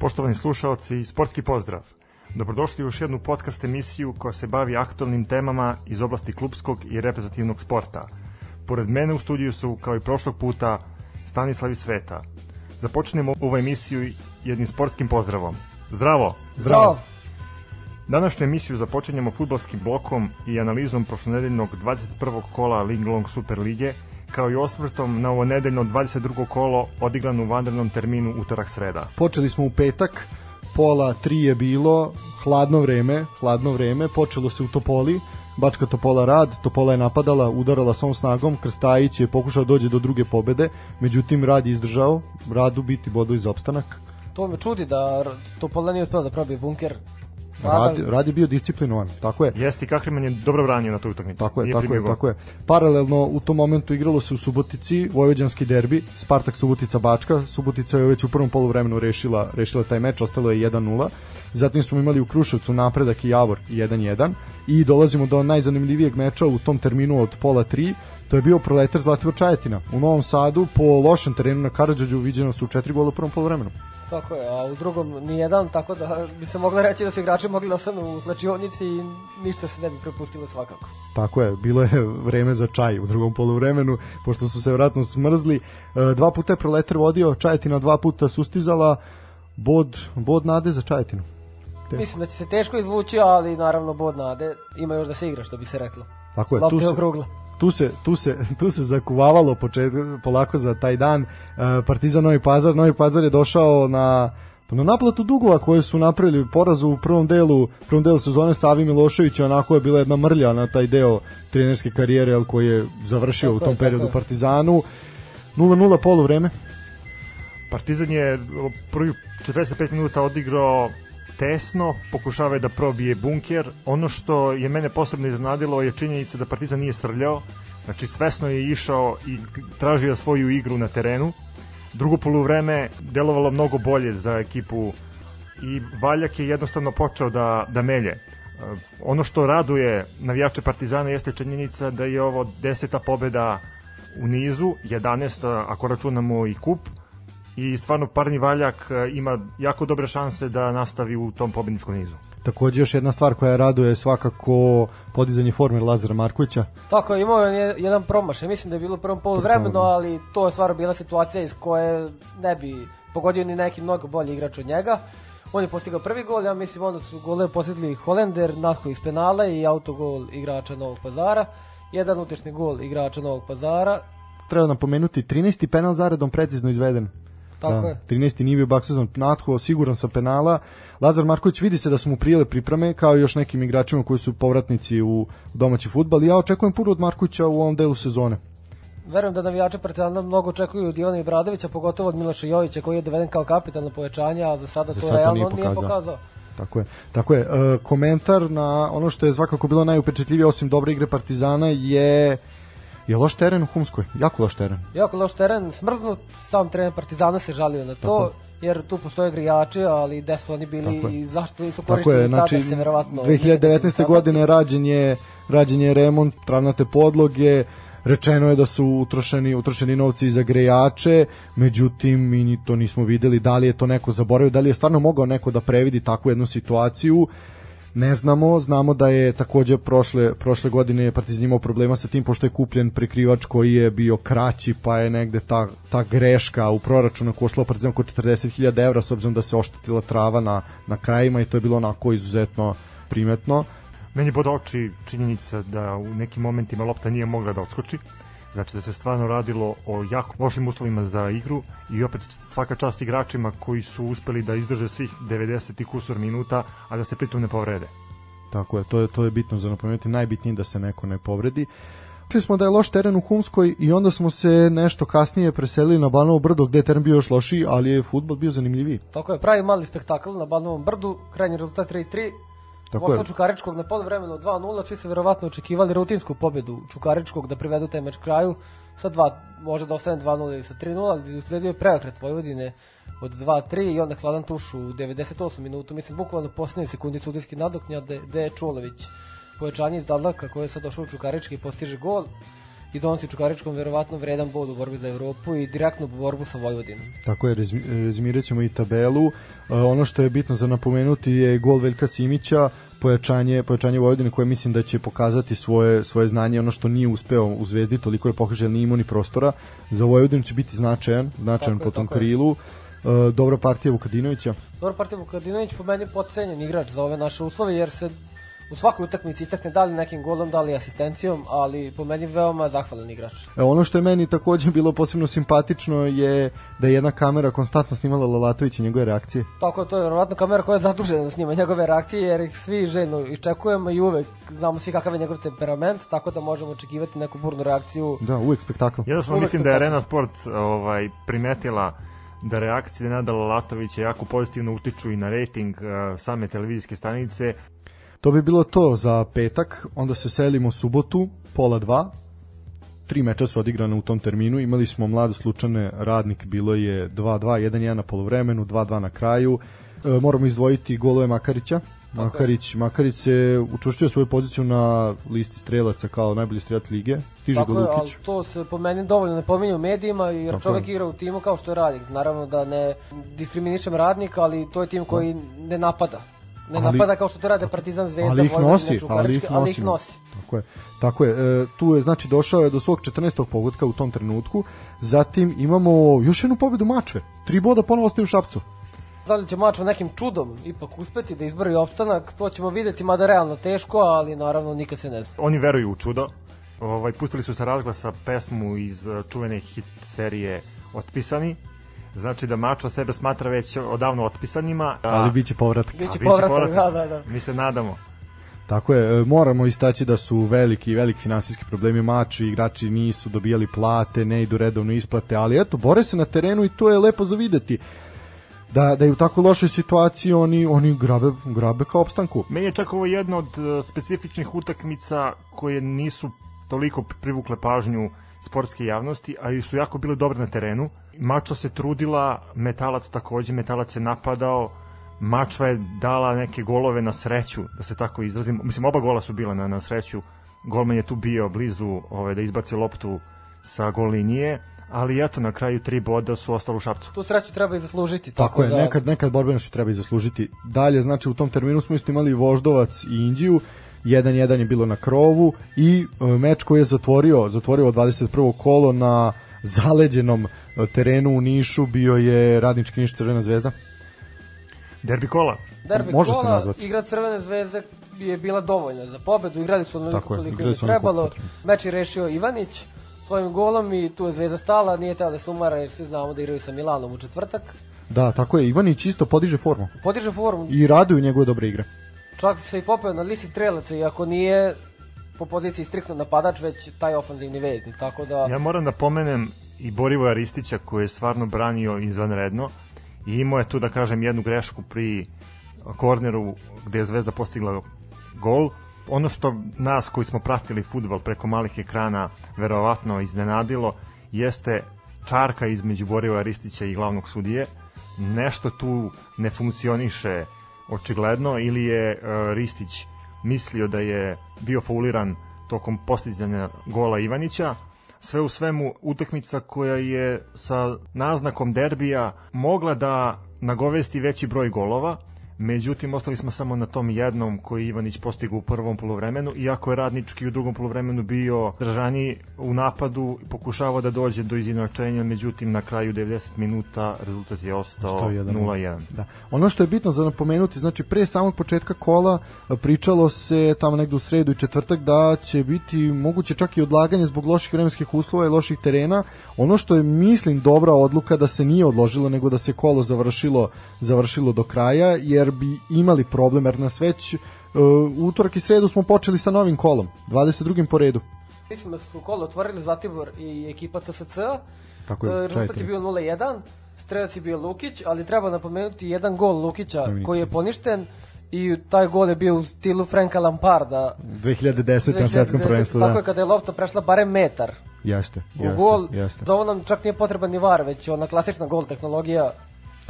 Poštovani slušalci, sportski pozdrav. Dobrodošli u još jednu podcast emisiju koja se bavi aktualnim temama iz oblasti klubskog i reprezentativnog sporta. Pored mene u studiju su, kao i prošlog puta, Stanislav i Sveta. Započnemo ovu emisiju jednim sportskim pozdravom. Zdravo! Zdravo! Današnju emisiju započinjemo futbalskim blokom i analizom prošlonedeljnog 21. kola Linglong Super Lige, kao i osvrtom na ovo nedeljno 22. kolo odigrano u vanrednom terminu utorak sreda. Počeli smo u petak, pola tri je bilo, hladno vreme, hladno vreme, počelo se u Topoli, Bačka Topola rad, Topola je napadala, udarala svom snagom, Krstajić je pokušao dođe do druge pobede, međutim rad je izdržao, radu biti bodovi za opstanak. To me čudi da Topola nije uspela da probije bunker Rad, rad je bio disciplinovan, tako je. Jeste i Kahriman je dobro branio na toj utakmici. Tako je, tako je, tako je. Paralelno u tom momentu igralo se u Subotici Vojvođanski derbi, Spartak Subotica Bačka. Subotica je već u prvom poluvremenu rešila rešila taj meč, ostalo je 1:0. Zatim smo imali u Kruševcu napredak i Javor 1:1 i dolazimo do najzanimljivijeg meča u tom terminu od pola 3 To je bio proletar Zlatibor Čajetina. U Novom Sadu po lošem terenu na Karadžođu viđeno su četiri gola u prvom poluvremenu. Tako je, a u drugom ni jedan, tako da bi se moglo reći da su igrači mogli da ostanu u slačionici i ništa se ne bi prepustilo svakako. Tako je, bilo je vreme za čaj u drugom poluvremenu, pošto su se vratno smrzli. E, dva puta je proletar vodio, Čajetina dva puta sustizala, bod, bod nade za Čajetinu. Teško. Mislim da će se teško izvući, ali naravno bod nade ima još da se igra, što bi se reklo. Tako je, Lopta tu se, okrugla tu se, tu se, tu se zakuvavalo počet, polako za taj dan. E, Partizan Novi Pazar, Novi Pazar je došao na na naplatu dugova koje su napravili porazu u prvom delu, prvom delu sezone Savi Milošević, onako je bila jedna mrlja na taj deo trenerske karijere el koji je završio tako u tom je, periodu je. Partizanu. 0-0 polu vreme. Partizan je prvi 45 minuta odigrao tesno, pokušava da probije bunker. Ono što je mene posebno iznadilo je činjenica da Partizan nije srljao, znači svesno je išao i tražio svoju igru na terenu. Drugo poluvreme delovalo mnogo bolje za ekipu i Valjak je jednostavno počeo da, da melje. Ono što raduje navijače Partizana jeste činjenica da je ovo deseta pobeda u nizu, 11 ako računamo i kup, i stvarno Parni Valjak e, ima jako dobre šanse da nastavi u tom pobedničkom nizu. Takođe još jedna stvar koja raduje svakako podizanje forme Lazara Markovića. Tako je, imao je jedan promašaj, mislim da je bilo u prvom polu vremenu, ali to je stvarno bila situacija iz koje ne bi pogodio ni neki mnogo bolji igrač od njega. On je postigao prvi gol, ja mislim onda su gole postigli Holender, Natko iz penala i autogol igrača Novog pazara. Jedan utešni gol igrača Novog pazara. Treba napomenuti, 13. penal zaredom precizno izveden. Tako da, je. 13. nije bio baksezon Natho, siguran sa penala. Lazar Marković vidi se da su mu prijele pripreme, kao i još nekim igračima koji su povratnici u domaći futbal. Ja očekujem puno od Markovića u ovom delu sezone. Verujem da navijači Partizana mnogo očekuju od Ivana Ibradovića, pogotovo od Miloša Jovića koji je doveden kao kapitalno povećanje, a za sada za to realno nije pokazao. Nije pokazao. Tako je. Tako je. E, komentar na ono što je svakako bilo najupečetljivije osim dobre igre Partizana je Je loš teren u Humskoj, jako loš teren. Jako loš teren, smrznut, sam trener Partizana se žalio na to. Tako jer tu postoje grijači, ali gde su oni bili i zašto nisu korišteni znači, tada se verovatno 2019. godine rađen je, rađen je remont travnate podloge, rečeno je da su utrošeni utrošeni novci za grejače, međutim mi ni to nismo videli. Da li je to neko zaboravio, da li je stvarno mogao neko da previdi takvu jednu situaciju ne znamo, znamo da je takođe prošle, prošle godine Partizan imao problema sa tim pošto je kupljen prekrivač koji je bio kraći pa je negde ta, ta greška u proračunu košla Partizan oko 40.000 evra s obzirom da se oštetila trava na, na krajima i to je bilo onako izuzetno primetno. Meni bod oči činjenica da u nekim momentima lopta nije mogla da odskoči Znači da se stvarno radilo o jako lošim uslovima za igru i opet svaka čast igračima koji su uspeli da izdrže svih 90 i kusur minuta, a da se pritom ne povrede. Tako je, to je, to je bitno za napomenuti, najbitnije da se neko ne povredi. Rekli smo da je loš teren u Humskoj i onda smo se nešto kasnije preselili na Banovo brdo gde je teren bio još lošiji, ali je futbol bio zanimljiviji. Tako je, pravi mali spektakl na Banovom brdu, krajnji rezultat 3-3, Tako Posle Čukaričkog na poluvremenu 2-0, svi su verovatno očekivali rutinsku pobedu Čukaričkog da privedu taj meč kraju. Sa 2, može da ostane 2-0 ili sa 3-0, ali usledio je preokret Vojvodine od 2-3 i onda hladan tuš u 98 minutu, mislim bukvalno poslednjoj sekundi sudijski nadoknja gde, je Čulović pojačanje iz Dadlaka koji je sad došao u Čukarički i postiže gol i donosi Čukaričkom verovatno vredan bod u borbi za Evropu i direktnu borbu sa Vojvodinom. Tako je, rezimirat ćemo i tabelu. Uh, ono što je bitno za napomenuti je gol Veljka Simića, pojačanje, pojačanje Vojvodine koje mislim da će pokazati svoje, svoje znanje, ono što nije uspeo u Zvezdi, toliko je pokaže, nije imao ni prostora. Za Vojvodinu će biti značajan, značajan tako po tom krilu. Uh, dobra partija Vukadinovića. Dobra partija Vukadinović po meni potcenjen igrač za ove naše uslove jer se u svakoj utakmici istakne da li nekim golom, da li asistencijom, ali po meni veoma zahvalan igrač. E, ono što je meni takođe bilo posebno simpatično je da je jedna kamera konstantno snimala Lalatović i njegove reakcije. Tako, to je verovatno kamera koja je zadužena da snima njegove reakcije, jer ih svi željno iščekujemo i uvek znamo svi kakav je njegov temperament, tako da možemo očekivati neku burnu reakciju. Da, uvek spektakl. Jednostavno mislim da je Arena Sport ovaj, primetila da reakcije Nenada Lalatovića jako pozitivno utiču i na rating uh, same televizijske stanice To bi bilo to za petak, onda se selimo subotu, pola dva, tri meča su odigrane u tom terminu, imali smo mlade slučane radnik, bilo je 2-2, 1-1 na polovremenu, 2-2 na kraju, e, moramo izdvojiti golove Makarića, Makarić, Makarić se učvršćuje svoju poziciju na listi strelaca kao najbolji strelac lige. Stiže Tako je, ali to se po meni dovoljno ne pominje u medijima jer Tako čovek je. igra u timu kao što je radnik. Naravno da ne diskriminišem radnika, ali to je tim koji ne napada ne ali, napada kao što to rade Partizan Zvezda, ali ih nosi, ali ih, ali ih nosi. Tako je. Tako je. E, tu je znači došao je do svog 14. pogotka u tom trenutku. Zatim imamo još jednu pobedu Mačve. Tri boda ponovo ostaju u Šapcu. Da li će Mačva nekim čudom ipak uspeti da izbori opstanak, to ćemo videti, mada realno teško, ali naravno nikad se ne zna. Oni veruju u čudo. Ovaj, pustili su sa razglasa pesmu iz e, čuvene hit serije Otpisani, Znači da Mačva sebe smatra već odavno otpisanima. A, ali biće povratak. Biće povratak, povratak, da, da, da. Mi se nadamo. Tako je, e, moramo istaći da su veliki, veliki finansijski problemi mači, igrači nisu dobijali plate, ne idu redovno isplate, ali eto, bore se na terenu i to je lepo za videti da, da je u tako lošoj situaciji oni, oni grabe, grabe kao opstanku. Meni je čak ovo jedna od uh, specifičnih utakmica koje nisu toliko privukle pažnju sportske javnosti, ali su jako bile dobre na terenu. Mačva se trudila, Metalac takođe, Metalac je napadao, Mačva je dala neke golove na sreću, da se tako izrazim. Mislim, oba gola su bila na, na sreću. Golman je tu bio blizu ove, da izbaci loptu sa gol linije, ali eto, na kraju tri boda su ostali u šapcu. Tu sreću treba i zaslužiti. Tako, tako je, da... nekad, nekad borbenošću treba i zaslužiti. Dalje, znači, u tom terminu smo isto imali Voždovac i Indiju, 1-1 je bilo na krovu i e, meč koji je zatvorio, zatvorio 21. kolo na zaleđenom e, terenu u Nišu bio je radnički Niš Crvena zvezda. Derbi kola. Derbi Može kola, se nazvati. igra Crvene zvezde je bila dovoljna za pobedu, igrali su onoliko koliko je trebalo. Meč je rešio Ivanić svojim golom i tu je Zvezda stala, nije teo da se umara jer svi znamo da igraju sa Milanom u četvrtak. Da, tako je, Ivanić isto podiže formu. Podiže formu. I raduju njegove dobre igre. Čak se i popeo na listi strelaca, iako nije po poziciji striktno napadač, već taj ofanzivni veznik, tako da... Ja moram da pomenem i Borivoja Ristića koji je stvarno branio izvanredno i imao je tu da kažem jednu grešku pri korneru gde je Zvezda postigla gol. Ono što nas koji smo pratili futbol preko malih ekrana verovatno iznenadilo jeste čarka između Borivoja Ristića i glavnog sudije. Nešto tu ne funkcioniše očigledno ili je uh, Ristić mislio da je bio fauliran tokom postizanja gola Ivanića. Sve u svemu utakmica koja je sa naznakom derbija mogla da nagovesti veći broj golova Međutim, ostali smo samo na tom jednom koji Ivanić postigu u prvom polovremenu, iako je radnički u drugom polovremenu bio držani u napadu, pokušavao da dođe do izjednačenja, međutim na kraju 90 minuta rezultat je ostao 0-1. Da. Ono što je bitno za napomenuti, znači pre samog početka kola pričalo se tamo negde u sredu i četvrtak da će biti moguće čak i odlaganje zbog loših vremenskih uslova i loših terena. Ono što je mislim dobra odluka da se nije odložilo nego da se kolo završilo završilo do kraja jer bi imali problem, jer nas već uh, utorak i sredu smo počeli sa novim kolom, 22. po redu. Mislim da su kolo otvorili Zlatibor i ekipa TSC. Tako je, uh, Rezultat je bio 0-1, strelac je bio Lukić, ali treba napomenuti jedan gol Lukića koji je poništen i taj gol je bio u stilu Franka Lamparda 2010. 2010 na svetskom prvenstvu da. tako je kada je lopta prešla barem metar jeste, jeste, u gol, jeste. da nam čak nije potreban ni var već ona klasična gol tehnologija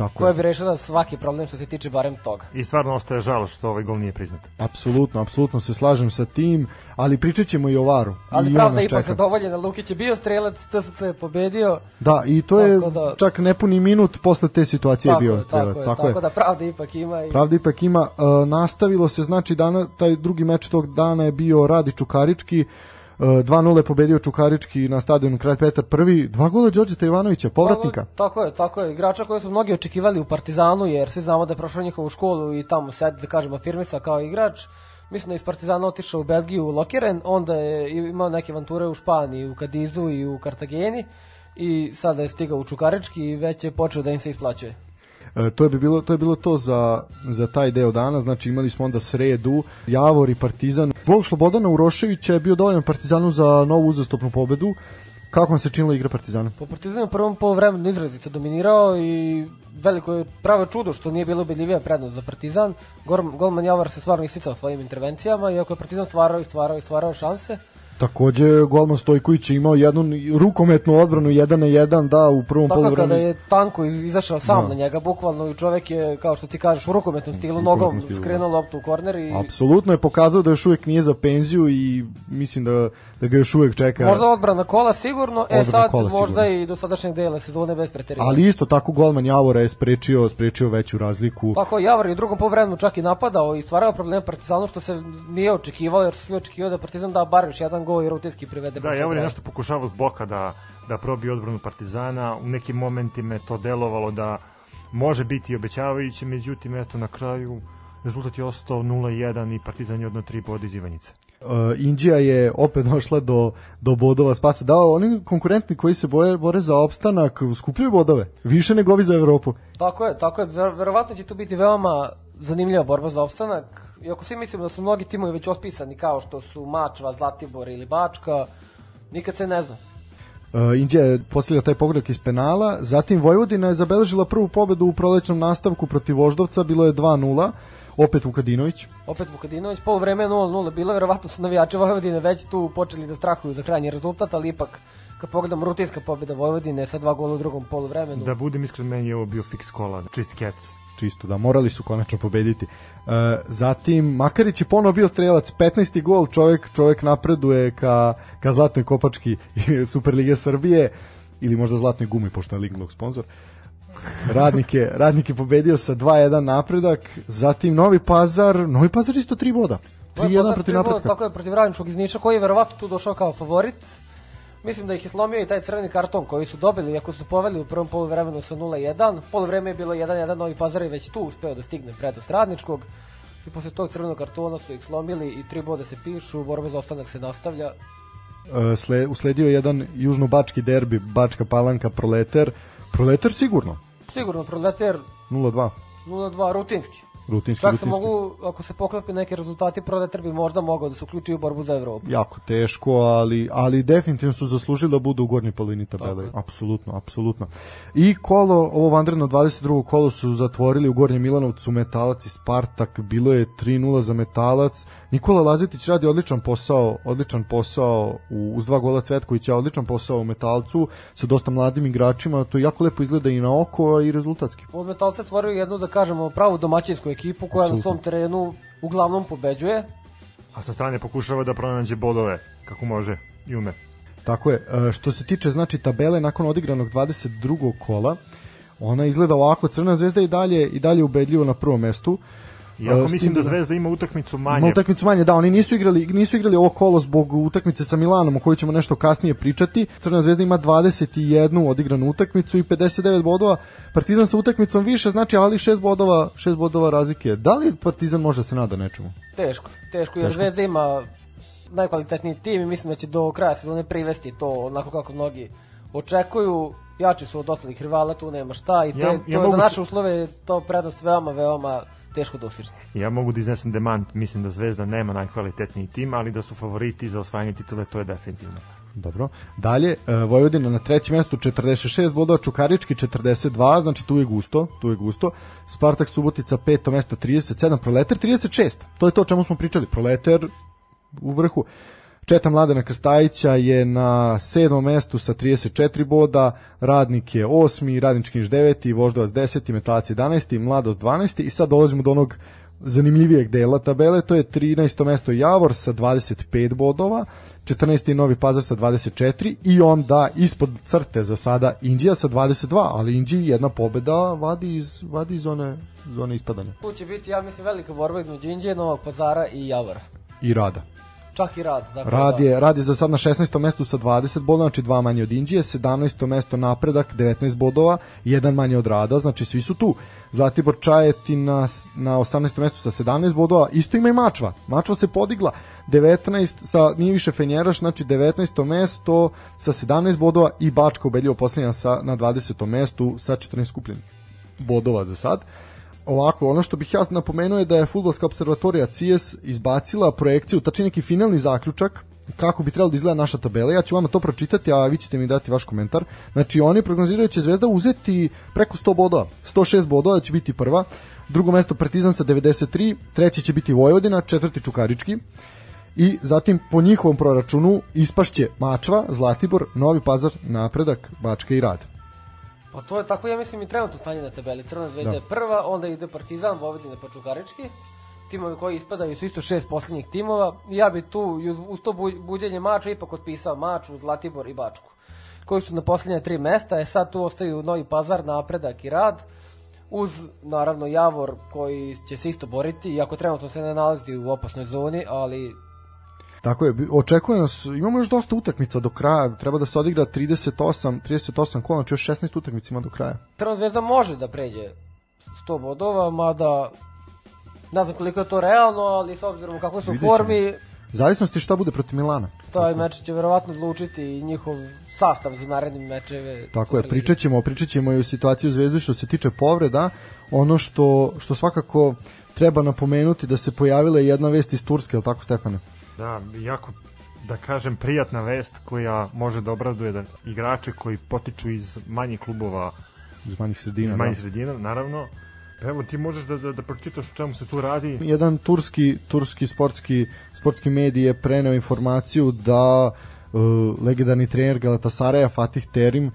Tako koja je. bi rešila svaki problem što se tiče barem toga. I stvarno ostaje žalo što ovaj gol nije priznat. Apsolutno, apsolutno se slažem sa tim, ali pričat ćemo i o Varu. Ali I pravda ipak čeka. zadovoljena, Lukić je bio strelac, TSC je pobedio. Da, i to je Tako da- čak nepuni minut posle te situacije je Tako bio je, strelac. tako, je, tako, da pravda ipak ima i Pravda ipak ima, uh, nastavilo se, znači dana, taj drugi meč tog dana je bio Radi Čukarički, uh, 2-0 je pobedio Čukarički na stadionu Kralj Petar prvi, dva gola Đorđeta Ivanovića, povratnika. Tako, tako je, tako je. Igrača koje su mnogi očekivali u Partizanu, jer svi znamo da je prošao njihovu školu i tamo sedi, da kažemo, firmisa kao igrač. Mislim da je iz Partizana otišao u Belgiju u Lokeren, onda je imao neke avanture u Španiji, u Kadizu i u Kartageni i sada je stigao u Čukarički i već je počeo da im se isplaćuje. E, to je bi bilo to je bilo to za za taj deo dana, znači imali smo onda sredu, Javor i Partizan. Zlov Slobodana Uroševića je bio dovoljan Partizanu za novu uzastopnu pobedu. Kako vam se činila igra Partizana? Po Partizanu u prvom poluvremenu izrazito dominirao i veliko je pravo čudo što nije bilo ubedljivija prednost za Partizan. Gor- Golman Javor se stvarno isticao svojim intervencijama, iako je Partizan stvarao i stvarao i stvarao šanse. Takođe golman Stojković je imao jednu rukometnu odbranu 1 na 1 da u prvom Tako kada poluvremenu. je Tanko iz- izašao sam Da. na njega, bukvalno i čovek je, kao što ti kažeš, u rukometnom stilu, rukometnom nogom stilu, da. skrenuo loptu u korner i Apsolutno je pokazao da još uvijek nije za penziju i mislim da, da ga još uvijek čeka. možda odbrana kola sigurno, e sad kola možda sigurno. i do sadašnjeg dela sezone bez preterivanja. Ali isto tako golman Javora je sprečio, sprečio veću razliku. Tako Javor je u drugom poluvremenu čak i napadao i stvarao probleme Partizanu što se nije očekivalo jer su svi očekivali da Partizan da bar još jedan gol i rutinski privede. Da, Javor je nešto pokušavao s boka da, da probije odbranu Partizana. U nekim momentima je to delovalo da može biti obećavajuće, međutim, eto, na kraju rezultat je ostao 0-1 i Partizan je odno tri bod iz Ivanjice. Uh, Indija je opet došla do, do bodova spasa. Da, oni konkurentni koji se boje, bore za opstanak skupljaju bodove. Više nego ovi za Evropu. Tako je, tako je. Ver, verovatno će tu biti veoma zanimljiva borba za opstanak. Iako svi mislimo da su mnogi timovi već otpisani kao što su Mačva, Zlatibor ili Bačka, nikad se ne zna. Uh, Indija je posljedila taj pogodak iz penala, zatim Vojvodina je zabeležila prvu pobedu u prolećnom nastavku protiv Voždovca, bilo je 2-0, opet Vukadinović. Opet Vukadinović, pol vreme 0-0 bilo, verovatno su navijači Vojvodine već tu počeli da strahuju za krajnji rezultat, ali ipak kad pogledam rutinska pobjeda Vojvodine sa dva gola u drugom poluvremenu. Da budem iskren, meni je ovo bio fix kola, čist kec. Čisto, da, morali su konačno pobediti. Uh, zatim, Makarić je ponovo bio strelac, 15. gol, čovjek, čovjek napreduje ka, ka Zlatnoj Kopački Superlige Srbije, ili možda Zlatnoj gumi, pošto je Linglog sponsor. Radnik je, radnik je pobedio sa 2-1 napredak, zatim Novi Pazar, Novi Pazar isto 3 boda. 3-1 protiv napretka. Tako je protiv Radničkog iz Niša koji je verovatno tu došao kao favorit. Mislim da ih je slomio i taj crveni karton koji su dobili, iako su poveli u prvom poluvremenu sa 0-1. Poluvreme je bilo 1-1, Novi Pazar je već tu uspeo da stigne prednost Radničkog. I posle tog crvenog kartona su ih slomili i tri boda se pišu, borba za opstanak se nastavlja. Uh, sle, usledio je jedan južno-bački derbi, Bačka Palanka, Proleter. Proleter sigurno, Sigurno Proletar 0-2. 0-2 rutinski. Rutinski, Čak se rutinski. mogu, ako se poklopi neki rezultati, Proletar bi možda mogao da se uključi u borbu za Evropu. jako teško, ali ali definitivno su zaslužili da budu u gornjoj polovini tabele. Tako. Apsolutno, apsolutno. I kolo, ovo vanredno 22. kolo su zatvorili u Gornjem Milanovcu Metalac i Spartak, bilo je 3:0 za Metalac. Nikola Lazetić radi odličan posao, odličan posao u, uz dva gola Cvetkovića, odličan posao u Metalcu sa dosta mladim igračima, to jako lepo izgleda i na oko i rezultatski. Od Metalca stvaraju jednu, da kažemo, pravu domaćinsku ekipu koja na Apsolutno. svom terenu uglavnom pobeđuje. A sa strane pokušava da pronađe bodove kako može i ume. Tako je. E, Što se tiče znači tabele nakon odigranog 22. kola, ona izgleda ovako, Crna zvezda i dalje i dalje ubedljivo na prvom mestu. Iako s mislim da da- Zvezda ima utakmicu Ima manje. utakmicu manje, da, oni nisu igrali, nisu igrali ovo kolo zbog utakmice sa Milanom, o kojoj ćemo nešto kasnije pričati. Crna zvezda ima 21 odigranu utakmicu i 59 bodova. Partizan sa utakmicom više, znači ali 6 bodova, 6 bodova razlike. Da li Partizan može se nada nečemu? Teško, teško, jer Teško. Zvezda ima najkvalitetniji tim i mislim da će do kraja sezone privesti to onako kako mnogi očekuju. Jači su od ostalih rivala, tu nema šta i te, Ja- ja to je za naše uslove to prednost veoma, veoma teško dostižna. Ja mogu da iznesem demant, mislim da Zvezda nema najkvalitetniji tim, ali da su favoriti za osvajanje titule, to je definitivno. Dobro. Dalje, e, Vojvodina na trećem mjestu 46 bodova, Čukarički 42, znači tu je gusto, tu je gusto. Spartak Subotica peto mesto 37, Proletar 36. To je to o čemu smo pričali. Proletar u vrhu. Četa Mladena Krstajića je na sedmom mestu sa 34 boda, Radnik je osmi, Radnički niš deveti, Voždovac deseti, Metalac 11, Mladost 12 i sad dolazimo do onog zanimljivijeg dela tabele, to je 13. mesto Javor sa 25 bodova, 14. Novi Pazar sa 24 i onda ispod crte za sada Indija sa 22, ali Indiji jedna pobeda vadi iz, vadi iz zone, zone ispadanja. Tu će biti, ja mislim, velika borba između Indije, Novog Pazara i Javora. I rada. Čak i rad. Dakle, Rad da. je, rad je za sad na 16. mestu sa 20 bodova, znači dva manje od Indije, 17. mesto napredak, 19 bodova, jedan manje od rada, znači svi su tu. Zlatibor Čajetina na 18. mestu sa 17 bodova, isto ima i Mačva. Mačva se podigla 19 sa nije više Fenjeraš, znači 19. mesto sa 17 bodova i Bačka ubedljivo poslednja sa na 20. mestu sa 14 skupljenih bodova za sad. Ovako, ono što bih ja napomenuo je da je futbolska observatorija CIES izbacila projekciju, tačnije neki finalni zaključak kako bi trebalo da izgleda naša tabela. Ja ću vama to pročitati, a vi ćete mi dati vaš komentar. Znači, oni prognoziraju da će Zvezda uzeti preko 100 bodova. 106 bodova da će biti prva. Drugo mesto Partizan sa 93, treći će biti Vojvodina, četvrti Čukarički. I zatim po njihovom proračunu ispašće Mačva, Zlatibor, Novi Pazar, Napredak, Bačka i Rad. Pa to je tako, ja mislim, i trenutno stanje na tabeli. Crna zvezda Da. je prva, onda ide Partizan, Vojvodina pa Čukarički. Timovi koji ispadaju su isto šest poslednjih timova. Ja bi tu, uz, to bu- buđenje mača, ipak otpisao Maču, Zlatibor i Bačku. Koji su na poslednje tri mesta, e sad tu ostaju Novi Pazar, Napredak i Rad. Uz, naravno, Javor koji će se isto boriti, iako trenutno se ne nalazi u opasnoj zoni, ali Tako je, očekuje nas, imamo još dosta utakmica do kraja, treba da se odigra 38, 38 kola, znači još 16 utakmica ima do kraja. Crna zvezda može da pređe 100 bodova, mada ne znam koliko je to realno, ali s obzirom u kakvoj su u formi, Zavisnosti šta bude protiv Milana. taj meč će verovatno zlučiti i njihov sastav za naredne mečeve. Tako je, pričat ćemo, pričat ćemo i o situaciji u Zvezdi što se tiče povreda. Ono što, što svakako treba napomenuti da se pojavila je jedna vest iz Turske, je li tako Stefane? Da, jako da kažem prijatna vest koja može da obraduje da igrače koji potiču iz manjih klubova, Iz manjih sredina. iz manjih da. sredina, naravno. Evo ti možeš da, da, da pročitaš o čemu se tu radi. jedan turski turski sportski sportski medij je preneo informaciju da uh, legendarni trener Galatasaraja Fatih Terim uh,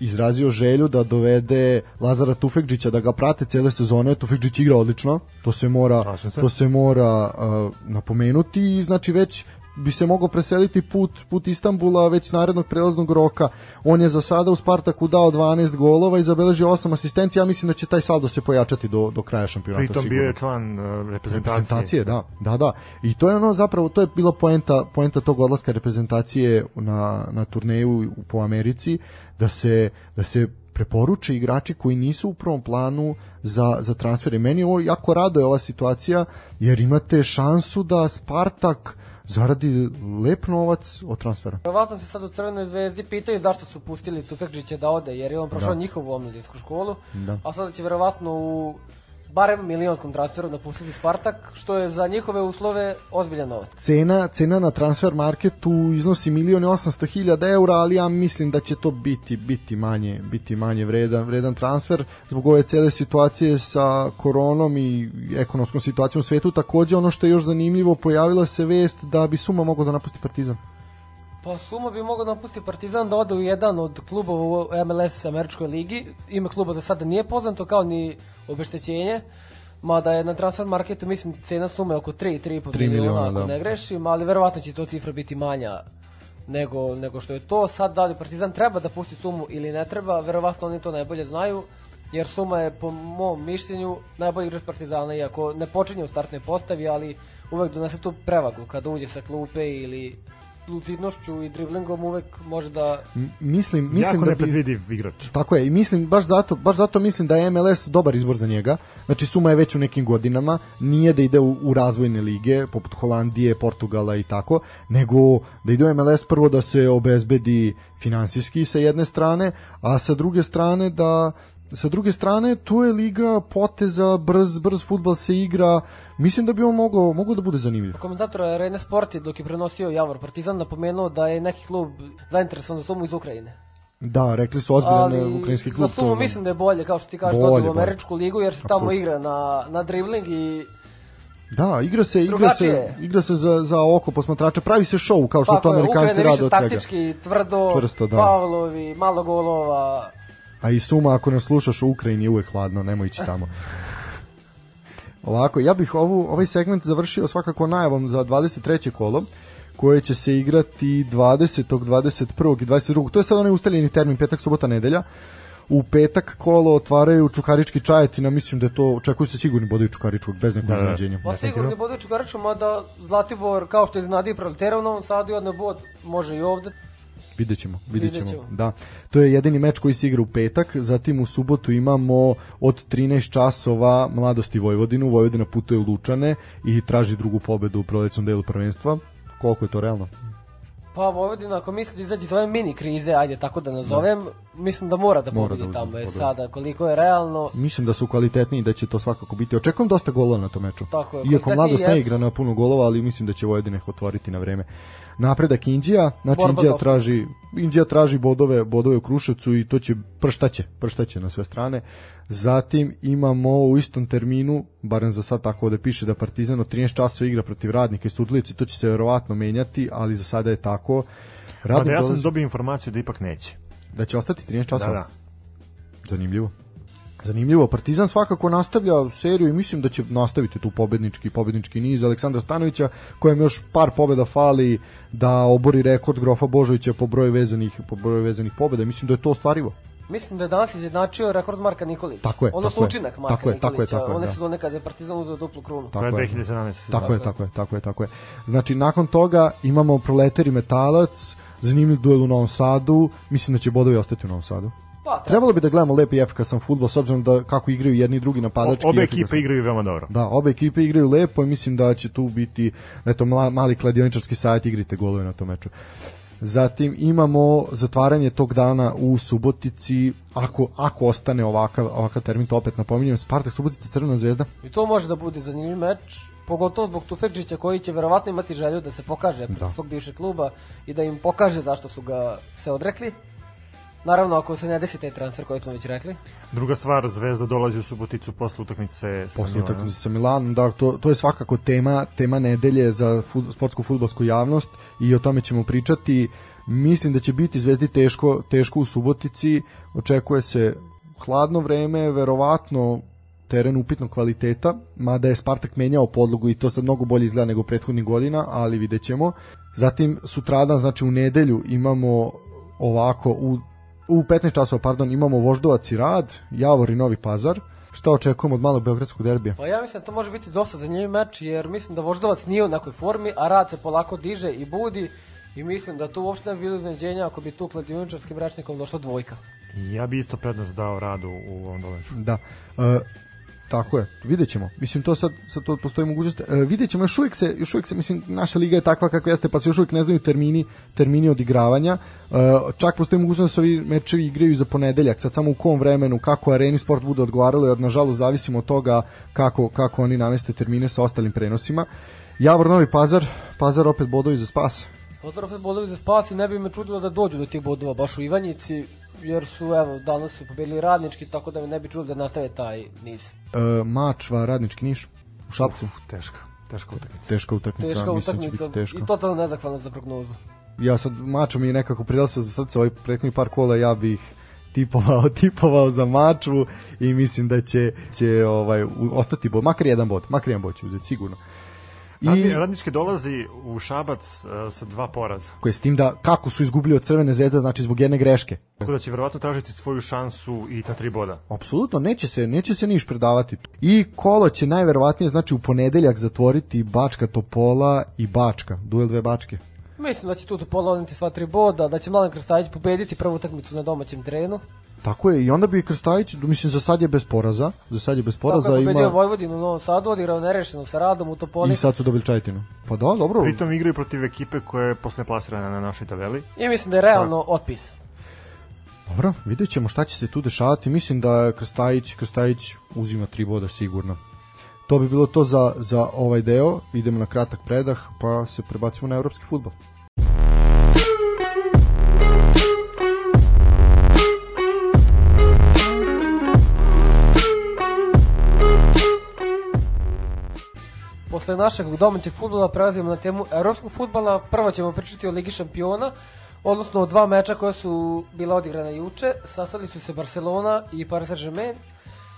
izrazio želju da dovede Lazara Tufekđića da ga prate cele sezone. Tufekđić igra odlično. To se mora se. to se mora uh, napomenuti i znači već bi se mogao preseliti put, put Istanbula već narednog prelaznog roka. On je za sada u Spartaku dao 12 golova i zabeležio 8 asistencija. Ja mislim da će taj saldo se pojačati do, do kraja šampionata. Pritom bio sigurno je član uh, reprezentacije. reprezentacije, da, da, da. I to je ono zapravo, to je bila poenta, poenta tog odlaska reprezentacije na, na turneju po Americi, da se, da se preporuče igrači koji nisu u prvom planu za, za transfere. Meni ovo jako rado je ova situacija, jer imate šansu da Spartak zaradi lep novac od transfera. Verovatno se sad u Crvenoj zvezdi pitaju zašto su pustili Tufekđića da ode, jer je on prošao Da. njihovu omladinsku školu, Da. a sada će verovatno u barem milionskom transferu napustiti Spartak, što je za njihove uslove ozbiljan novac. cena, cena na transfer marketu iznosi milion i 800 hiljada eura, ali ja mislim da će to biti biti manje, biti manje vredan, vredan transfer zbog ove cele situacije sa koronom i ekonomskom situacijom u svetu. Takođe ono što je još zanimljivo, pojavila se vest da bi Suma mogao da napusti Partizan. Pa Suma bi mogao napustiti Partizan da ode u jedan od klubova u MLS američkoj ligi. Ime kluba za sada nije poznato kao ni obeštećenje. Mada je na transfer marketu, mislim, cena sume oko 3-3,5 Tri miliona, miliona, ako da. ne grešim, ali verovatno će to cifra biti manja nego, nego što je to. Sad da li Partizan treba da pusti sumu ili ne treba, verovatno oni to najbolje znaju, jer Suma je po mom mišljenju najbolji igrač Partizana, iako ne počinje u startnoj postavi, ali uvek donese tu prevagu kada uđe sa klupe ili lucidnošću i driblingom uvek može da M- Mislim, mislim jako da bi... nepredvidiv igrač. Tako je, i mislim, baš zato, baš zato mislim da je MLS dobar izbor za njega. Znači, Suma je već u nekim godinama, nije da ide u, u razvojne lige, poput Holandije, Portugala i tako, nego da ide u MLS prvo da se obezbedi finansijski sa jedne strane, a sa druge strane da sa druge strane, tu je liga poteza, brz, brz futbal se igra, mislim da bi on mogao, mogao da bude zanimljiv. Komentator Arena Sport je dok je prenosio Javor Partizan napomenuo da je neki klub zainteresovan za sumu iz Ukrajine. Da, rekli su ozbiljan Ali ukrajinski klub. sumu to- mislim da je bolje, kao što ti kažeš, Bolje, bolje, u američku ligu jer se tamo igra na, na dribling i Da, igra se, igra se, igra se za, za oko posmatrača, pravi se show kao što Tako to Amerikanci rade od svega. taktički, tvrdo, Čvrsto, da. Pavlovi, malo golova. A i Suma, ako nas slušaš u Ukrajini je uvek hladno, nemoj ići tamo. Ovako, ja bih ovu, ovaj segment završio svakako najavom za 23. kolo, koje će se igrati 20. 21. i 22. To je sad onaj ustaljeni termin, petak, subota, nedelja. U petak kolo otvaraju Čukarički Čajetina, mislim da je to, očekuju se sigurni bodovi Čukaričkog, bez nekog Da, da. iznenađenja. Pa sigurno budu Čukariču, mada Zlatibor, kao što je iznadio proletera u Novom Sadu i odno bod, može i ovde. Vidjet ćemo, vidjet ćemo. Vidjet ćemo. Da. To je jedini meč koji se igra u petak, zatim u subotu imamo od 13 časova Mladosti Vojvodinu, Vojvodina putuje u Lučane i traži drugu pobedu u prolećnom delu prvenstva. Koliko je to realno? Pa Vojvodina, ako misli da izađe iz ove mini krize, ajde tako da nazovem, mislim da mora da pobedi da tamo. E pobedu. sada, koliko je realno, Mislim da su kvalitetniji i da će to svakako biti. Očekujem dosta golova na tom meču. Tako je, Iako Mladost ne igra na puno golova, ali mislim da će Vojvodina ih otvoriti na vreme. Napredak Indija, znači Borba Indija traži Indija traži bodove, bodove u Kruševcu i to će prštaće, prštaće na sve strane. Zatim imamo u istom terminu, barem za sad tako da piše da Partizan od 13 časova igra protiv Radnika i Sudlici, to će se verovatno menjati, ali za sada je tako. Radnik ja sam dolazi- dobio informaciju da ipak neće. da će ostati 13 Da, časova. da. Zanimljivo. Zanimljivo, Partizan svakako nastavlja seriju i mislim da će nastaviti tu pobednički pobednički niz Aleksandra Stanovića kojem još par pobeda fali da obori rekord Grofa Božovića po broju vezanih po broju vezanih pobeda. Mislim da je to ostvarivo. mislim da je danas izjednačio rekord Marka Nikolića. Tako je, Odnosno tako je. učinak Marka Tako je, tako je, Nikolića. tako je, One da. sezone kada je Partizan uzeo duplu krunu. To je 2017. Tako je, Tako je. tako je, tako je, tako je. Znači nakon toga imamo Proleter i Metalac, zanimljiv duel u Novom Sadu, mislim da će bodovi ostati u Novom Sadu. Pa, treba. Trebalo bi da gledamo lep i efikasan fudbal s obzirom da kako igraju jedni i drugi napadački. Obe i ekipe igraju veoma dobro. Da, obe ekipe igraju lepo i mislim da će tu biti eto mla, mali kladioničarski sajt igrite golove na tom meču. Zatim imamo zatvaranje tog dana u Subotici, ako, ako ostane ovakav, ovakav termin, to opet napominjem, Spartak Subotica Crvena zvezda. I to može da bude zanimljiv meč, pogotovo zbog Tufekžića koji će verovatno imati želju da se pokaže pred Da. svog bivšeg kluba i da im pokaže zašto su ga se odrekli. Naravno, ako se ne desi taj transfer koji smo već rekli. Druga stvar, Zvezda dolazi u Suboticu posle utakmice sa posle Milanom. utakmice sa Milanom, da, to, to je svakako tema, tema nedelje za fut, sportsku futbolsku javnost i o tome ćemo pričati. Mislim da će biti Zvezdi teško, teško u Subotici, očekuje se hladno vreme, verovatno teren upitnog kvaliteta, mada je Spartak menjao podlogu i to sad mnogo bolje izgleda nego prethodnih godina, ali vidjet ćemo. Zatim sutradan, znači u nedelju imamo ovako u u 15 časova, pardon, imamo Voždovac i Rad, Javor i Novi Pazar. Šta očekujemo od malog beogradskog derbija? Pa ja mislim da to može biti dosta zanimljiv meč, jer mislim da Voždovac nije u nekoj formi, a Rad se polako diže i budi. I mislim da tu uopšte ne bi bilo iznenađenja ako bi tu kladioničarskim rečnikom došla dvojka. Ja bi isto prednost dao radu u ovom doležu. Da. E, tako je. Vidjet ćemo. Mislim to sad sad to postoji mogućnost. E, vidjet ćemo još uvijek se još uvijek se mislim naša liga je takva kakva jeste pa se još uvijek ne znaju termini termini odigravanja. E, čak postoji mogućnost da se ovi mečevi igraju za ponedeljak. Sad samo u kom vremenu kako Areni Sport bude odgovaralo jer nažalost zavisimo od toga kako kako oni nameste termine sa ostalim prenosima. Javor Novi Pazar, Pazar opet bodovi za spas. Pozdrav opet bodovi za spas i ne bi me čudilo da dođu do tih bodova baš u Ivanjici, jer su, evo, danas su pobedili radnički, tako da me ne bi čudilo da nastave taj niz. E, Mačva, Radnički Niš u Šapcu. Uf, teška, teška utakmica. Teška utakmica, Teška mislim da će utakmica biti teško. i totalno nezahvalna za prognozu. ja sad mačo mi je nekako prilasa za srce ovaj prethodni par kola ja bih tipovao tipovao za mačvu i mislim da će će ovaj ostati bod makar jedan bod makar jedan bod će uzeti sigurno i Radni, radnički dolazi u Šabac uh, sa dva poraza. koje s tim da kako su izgubili od Crvene zvezde znači zbog jedne greške Tako da će verovatno tražiti svoju šansu i ta tri boda. Apsolutno, neće se, neće se niš predavati. I kolo će najverovatnije, znači u ponedeljak zatvoriti Bačka Topola i Bačka, duel dve Bačke. Mislim da će tu pola odneti sva tri boda, da će Mladen Krstajić pobediti prvu utakmicu na domaćem terenu. Tako je, i onda bi Krstajić, mislim, za sad je bez poraza, za sad je bez Tako poraza, je pobedio ima... Vojvodinu u Novom Sadu, odigrao nerešeno sa radom u Topoli. I sad su dobili Čajetinu. Pa da, dobro. Pritom igraju protiv ekipe koja je posle plasirana na našoj tabeli. I mislim da je realno otpis. Dobro, vidjet ćemo šta će se tu dešavati. Mislim da Krstajić, Krstajić uzima tri boda sigurno. To bi bilo to za, za ovaj deo. Idemo na kratak predah, pa se prebacimo na evropski futbol. Posle našeg domaćeg futbola prelazimo na temu evropskog futbola. Prvo ćemo pričati o Ligi šampiona, odnosno o dva meča koja su bila odigrana juče. Sastali su se Barcelona i Paris Saint-Germain.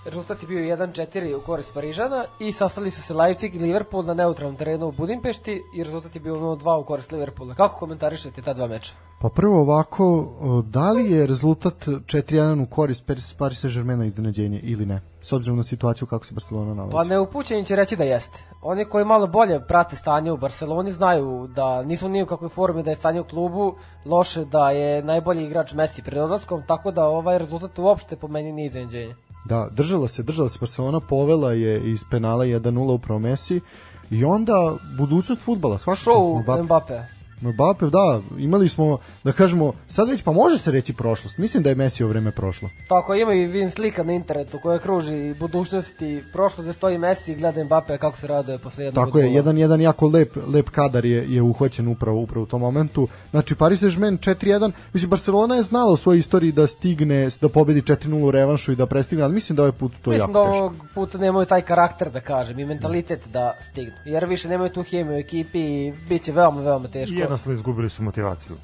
Rezultat je bio 1-4 u korist Parižana i sastali su se Leipzig i Liverpool na neutralnom terenu u Budimpešti i rezultat je bio 0-2 u korist Liverpoola. Kako komentarišete ta dva meča? Pa prvo ovako, da li je rezultat 4-1 u korist Paris Saint-Germaina iznenađenje ili ne? S obzirom na situaciju kako se Barcelona nalazi. Pa neupućeni će reći da jeste. Oni koji malo bolje prate stanje u Barceloni znaju da nismo ni u kakvoj formi da je stanje u klubu loše, da je najbolji igrač Messi pred odlaskom, tako da ovaj rezultat uopšte po meni nije iznenađenje. Da, držala se, držala se Barcelona, povela je iz penala 1-0 upravo Messi i onda budućnost futbala, svakako. Show Mbappe. Mbappe. Da, imali smo, da kažemo, sad već pa može se reći prošlost. Mislim da je Messi vreme prošlo. Tako, ima i vin slika na internetu koja kruži budućnost i prošlost gde stoji Messi i gleda Mbappe kako se raduje posle jednog Tako je, jedan, jedan jako lep, lep kadar je, je uhvaćen upravo, upravo u tom momentu. Znači, Paris Saint-Germain 4-1, mislim, Barcelona je znala u svojoj istoriji da stigne, da pobedi 4-0 u revanšu i da prestigne, ali mislim da ovaj put to mislim jako da ovog puta nemaju taj karakter, da kažem, i mentalitet da stignu. Jer više nemaju tu hemiju u ekipi i bit će veoma, veoma teško. I jednostavno izgubili su motivaciju.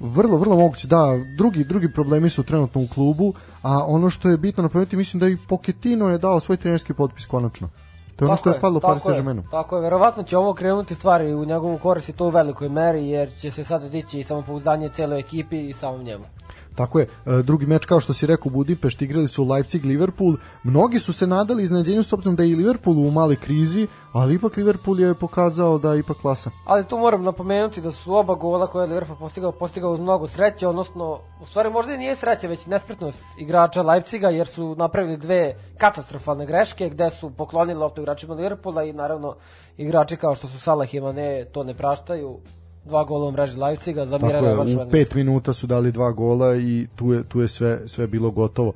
Vrlo, vrlo moguće, da. Drugi, drugi problemi su trenutno u klubu, a ono što je bitno napomenuti, mislim da i Pochettino je dao svoj trenerski potpis konačno. To je ono što je falilo Paris Saint-Germainu. Tako je, verovatno će ovo krenuti stvari u njegovu korist i to u velikoj meri, jer će se sad dići i samopouzdanje celoj ekipi i samom njemu. Tako je, e, drugi meč kao što si rekao Budimpešt igrali su Leipzig Liverpool. Mnogi su se nadali iznenađenju s obzirom da je i Liverpool u mali krizi, ali ipak Liverpool je pokazao da je ipak klasa. Ali tu moram napomenuti da su oba gola koje je Liverpool postigao, postigao uz mnogo sreće, odnosno u stvari možda i nije sreće, već nespretnost igrača Leipziga jer su napravili dve katastrofalne greške gde su poklonili loptu igračima Liverpoola i naravno igrači kao što su Salah i Mane to ne praštaju dva gola u mreži Leipziga za Tako je, u pet minuta su dali dva gola i tu je, tu je sve, sve bilo gotovo.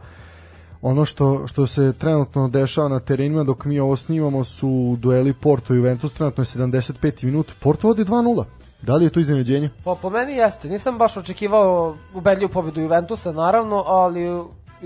Ono što, što se trenutno dešava na terenima dok mi ovo snimamo su dueli Porto i Juventus, trenutno je 75 minut, Porto vodi 2-0. Da li je to iznenađenje? Pa po meni jeste, nisam baš očekivao ubedljivu pobedu Juventusa naravno, ali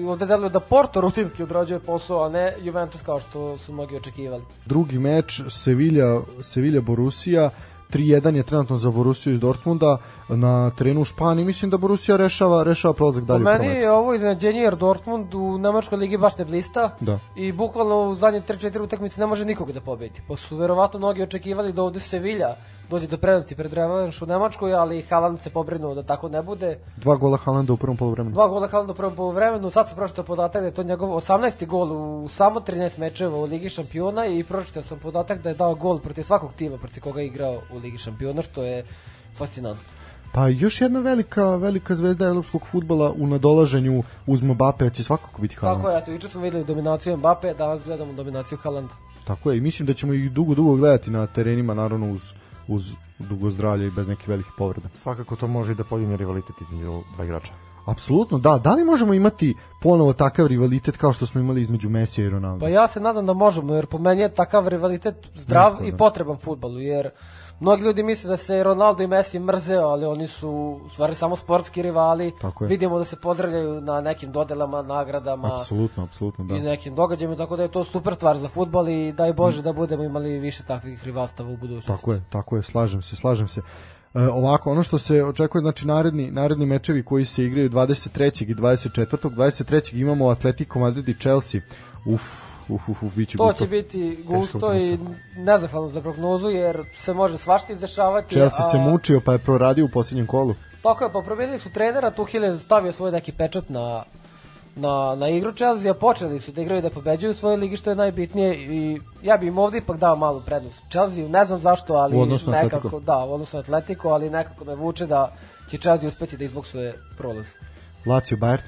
ovde deluje da Porto rutinski odrađuje posao, a ne Juventus kao što su mnogi očekivali. Drugi meč Sevilla, Sevilla Borussia 3-1 je trenutno za Borussiju iz Dortmunda na terenu u Španiji. Mislim da Borussia rešava, rešava prolazak dalje. Po meni je ovo iznenađenje jer Dortmund u Nemačkoj ligi baš ne blista da. i bukvalno u zadnje 3-4 utakmice ne može nikoga da pobedi. Pa su verovatno mnogi očekivali da ovde Sevilla dođe do prednosti pred revanš u Nemačkoj, ali Haaland se pobrinuo da tako ne bude. Dva gola Haalanda u prvom poluvremenu. Dva gola Haalanda u prvom poluvremenu, sad se pročitao podatak da je to njegov 18. gol u samo 13 mečeva u Ligi šampiona i pročitao sam podatak da je dao gol protiv svakog tima protiv koga je igrao u Ligi šampiona, što je fascinantno. Pa još jedna velika velika zvezda evropskog fudbala u nadolaženju uz Mbappe će svakako biti Haaland. Tako je, eto, juče smo videli dominaciju Mbappe, danas gledamo dominaciju Haalanda. Tako je, i mislim da ćemo ih dugo, dugo gledati na terenima, naravno uz uz dugo zdravlje i bez nekih velikih povreda. Svakako to može i da podigne rivalitet između dva igrača. Apsolutno, da. Da li možemo imati ponovo takav rivalitet kao što smo imali između Mesija i Ronaldo? Pa ja se nadam da možemo, jer po meni je takav rivalitet zdrav Neko, i da. potreban futbalu, jer Mnogi ljudi misle da se Ronaldo i Messi mrze, ali oni su u stvari samo sportski rivali. Tako je. Vidimo da se pozdravljaju na nekim dodelama, nagradama. Apsolutno, apsolutno, da. I nekim događajima, tako da je to super stvar za fudbal i daj Bože mm. da budemo imali više takvih rivalstava u budućnosti. Tako je, tako je, slažem se, slažem se. E, ovako, ono što se očekuje, znači naredni, naredni mečevi koji se igraju 23. i 24. 23. imamo Atletico Madrid i Chelsea. Uf, uf, uf, uf biće to gusto. će biti gusto i nezahvalno za prognozu jer se može svašta izdešavati. Chelsea a... se mučio pa je proradio u posljednjem kolu. Tako je, pa promenili su trenera, Tuhil je stavio svoj neki pečat na, na, na igru Chelsea, a počeli su da igraju da pobeđuju svoje ligi, što je najbitnije i ja bih im ovde ipak dao malu prednost. Chelsea, ne znam zašto, ali nekako, Atletico. da, u odnosu na Atletico, ali nekako me vuče da će Chelsea uspeti da izboksuje prolaz. Lazio Bayern?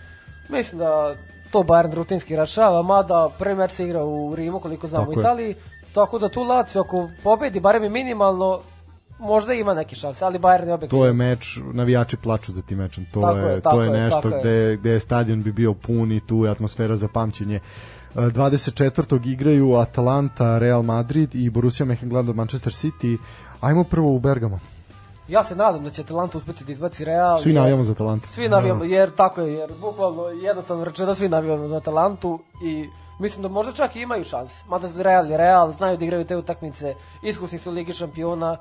Mislim da to Bayern rutinski rašava, mada meč se igra u Rimu, koliko znam tako u Italiji, je. tako da tu Lazio ako pobedi barem i minimalno, možda ima neki šans, ali Bayern je objektivno. To je meč, navijači plaču za tim mečem. To tako je, to je nešto je, gde, gde stadion bi bio pun i tu je atmosfera za pamćenje. 24. E, igraju Atalanta, Real Madrid i Borussia Mönchengladbach Manchester City. Ajmo prvo u Bergamo. Ja se nadam da će Atalanta uspeti da izbaci Real. Svi navijamo za Atalanta. Svi navijamo, jer tako je, jer bukvalno jednostavno rečeno svi navijamo za Atalantu i mislim da možda čak i imaju šanse. Mada Real je Real, znaju da igraju te utakmice, iskusni su u Ligi šampiona,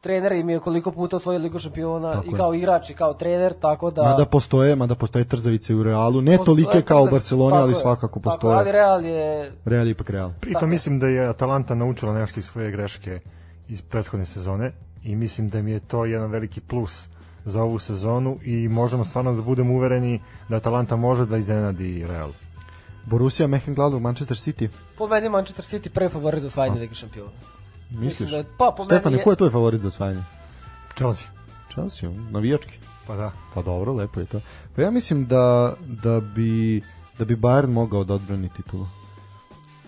trener im je koliko puta osvojio Ligu šampiona Tako i je. kao igrač i kao trener, tako da... Mada postoje, mada postoje trzavice u Realu, ne Postoje tolike kao u trzavice, Barceloni, tako ali je, svakako Tako, postoje. ali Real je... Real je ipak Real. Pritom Tako je. mislim da je Atalanta naučila nešto iz svoje greške iz prethodne sezone i mislim da mi je to jedan veliki plus za ovu sezonu i možemo stvarno da budemo uvereni da Atalanta može da iznenadi Real. Borussia Mönchengladbach, Manchester City. Po meni Manchester City prvi favorit za osvajanje Lige šampiona. Misliš? Mislim da je- pa, po Stefane, meni je- ko je tvoj favorit za osvajanje? Chelsea. Chelsea, navijački. Pa da. Pa dobro, lepo je to. Pa ja mislim da, da bi da bi Bayern mogao da odbrani titulu.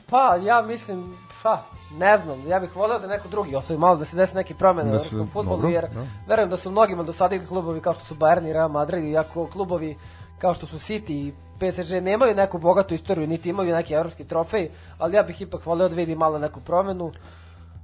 Pa, ja mislim, pa, ne znam, ja bih voleo da neko drugi osvoji malo, da se desi neke promene u Da evropskom futbolu, dobro, jer da. verujem da su mnogima dosadili klubovi kao što su Bayern i Real Madrid, iako klubovi kao što su City i PSG nemaju neku bogatu istoriju, niti imaju neki evropski trofej, ali ja bih ipak voleo da vidim malo neku promenu,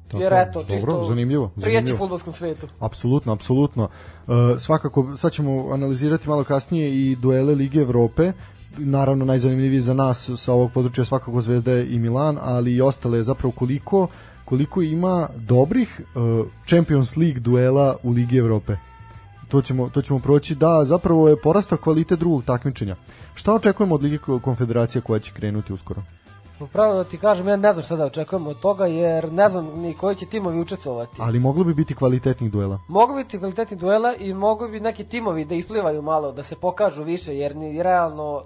Tako jer je, eto, dobro, čisto zanimljivo, prijeći zanimljivo. futbolskom svetu. Apsolutno, apsolutno. Uh, svakako, sad ćemo analizirati malo kasnije i duele Lige Evrope. Naravno, najzanimljiviji za nas sa ovog područja svakako Zvezda i Milan, ali i ostale zapravo koliko koliko ima dobrih uh, Champions League duela u Ligi Evrope. To ćemo, to ćemo proći. Da, zapravo je porastao kvalitet drugog takmičenja. Šta očekujemo od Lige Konfederacije koja će krenuti uskoro? Upravo da ti kažem, ja ne znam šta da očekujem od toga, jer ne znam ni koji će timovi učestvovati. Ali moglo bi biti kvalitetnih duela. Mogu biti kvalitetni duela i mogu bi neki timovi da isplivaju malo, da se pokažu više, jer ni realno,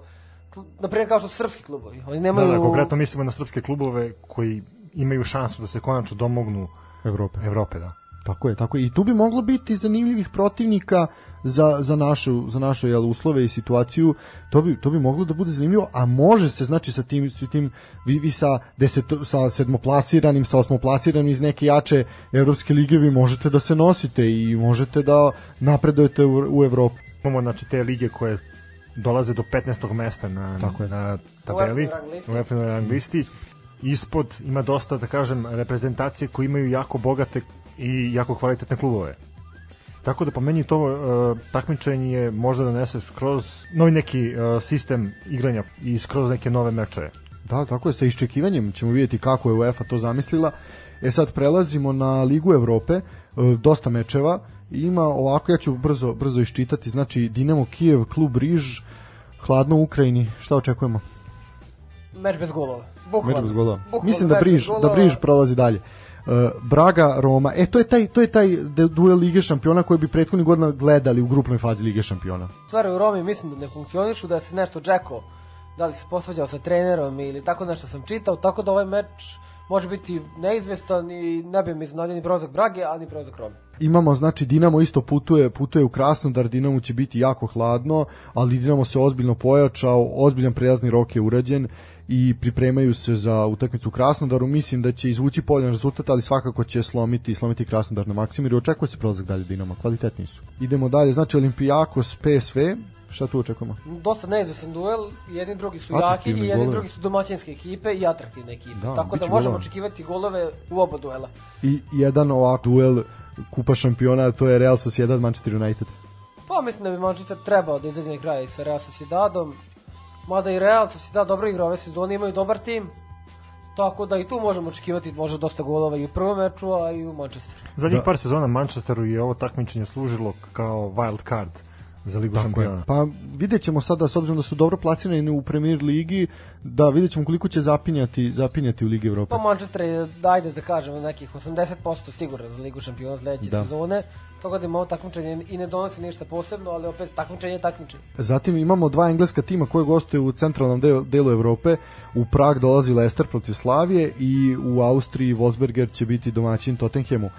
na primjer kao što su srpski klubovi, oni Da, nemaju... da, konkretno mislimo na srpske klubove koji imaju šansu da se konačno domognu Evrope. Evrope, da. Tako je, tako je. I tu bi moglo biti zanimljivih protivnika za, za našu, za naše jel, uslove i situaciju. To bi, to bi moglo da bude zanimljivo, a može se, znači, sa tim, sa tim vi, vi sa, deset, sa sedmoplasiranim, sa osmoplasiranim iz neke jače evropske lige, vi možete da se nosite i možete da napredujete u, u Evropu. Imamo znači te lige koje dolaze do 15. mesta na, Tako je. na tabeli, u UEFA rang listi. Ispod ima dosta, da kažem, reprezentacije koji imaju jako bogate i jako kvalitetne klubove. Tako da po meni to uh, takmičenje možda donese kroz novi neki uh, sistem igranja i skroz neke nove mečeve. Da, tako je, sa iščekivanjem ćemo vidjeti kako je UEFA to zamislila. E sad prelazimo na Ligu Evrope, e, dosta mečeva, ima ovako, ja ću brzo, brzo iščitati, znači Dinamo Kijev, Klub Riž, hladno u Ukrajini, šta očekujemo? Meč bez golova. Bukvalno. Meč bez golova. Bukvalno Mislim da Briž, da. Briž prolazi dalje. E, Braga, Roma, e to je taj to je taj duel Lige šampiona koji bi prethodnih godina gledali u grupnoj fazi Lige šampiona. Stvari u Romi mislim da ne funkcionišu, da se nešto Džeko, da li se posvađao sa trenerom ili tako nešto sam čitao, tako da ovaj meč može biti neizvestan i ne bi mi iznenadio ni prolazak Brage, ali ni prolazak Rome. Imamo znači Dinamo isto putuje, putuje u Krasnodar, Dinamo će biti jako hladno, ali Dinamo se ozbiljno pojačao, ozbiljan prelazni rok je urađen i pripremaju se za utakmicu u Krasnodaru. Mislim da će izvući poljan rezultat, ali svakako će slomiti slomiti Krasnodar na maksimum jer očekuje se prolazak dalje Dinamo, kvalitetni su. Idemo dalje, znači Olimpijakos PSV, šta tu očekujemo? Dosta neizvestan duel, jedni drugi su jaki i jedni drugi su domaćinske ekipe i atraktivne ekipe. Da, tako da možemo golova. očekivati golove u oba duela. I jedan ovak duel kupa šampiona, to je Real Sociedad Manchester United. Pa mislim da bi Manchester trebao da izađe na kraj sa Real Sociedadom. Mada i Real Sociedad dobro igra ove sezone, imaju dobar tim. Tako da i tu možemo očekivati možda dosta golova i u prvom meču, a i u Manchesteru. Zadnjih Da. par sezona Manchesteru je ovo takmičenje služilo kao wild card za Ligu Tako je. šampiona. Pa vidjet ćemo sada, s obzirom da su dobro plasirani u Premier Ligi, da vidjet ćemo koliko će zapinjati, zapinjati u Ligi Evrope. Pa Manchester je, dajde da kažemo, nekih 80% siguran za Ligu šampiona sledeće Da. sezone. Tako da im ovo takmičenje i ne donosi ništa posebno, ali opet takmičenje je takmičenje. Zatim imamo dva engleska tima koje gostuju u centralnom delu, delu Evrope. U Prag dolazi Leicester protiv Slavije i u Austriji Wolfsberger će biti domaćin Tottenhamu.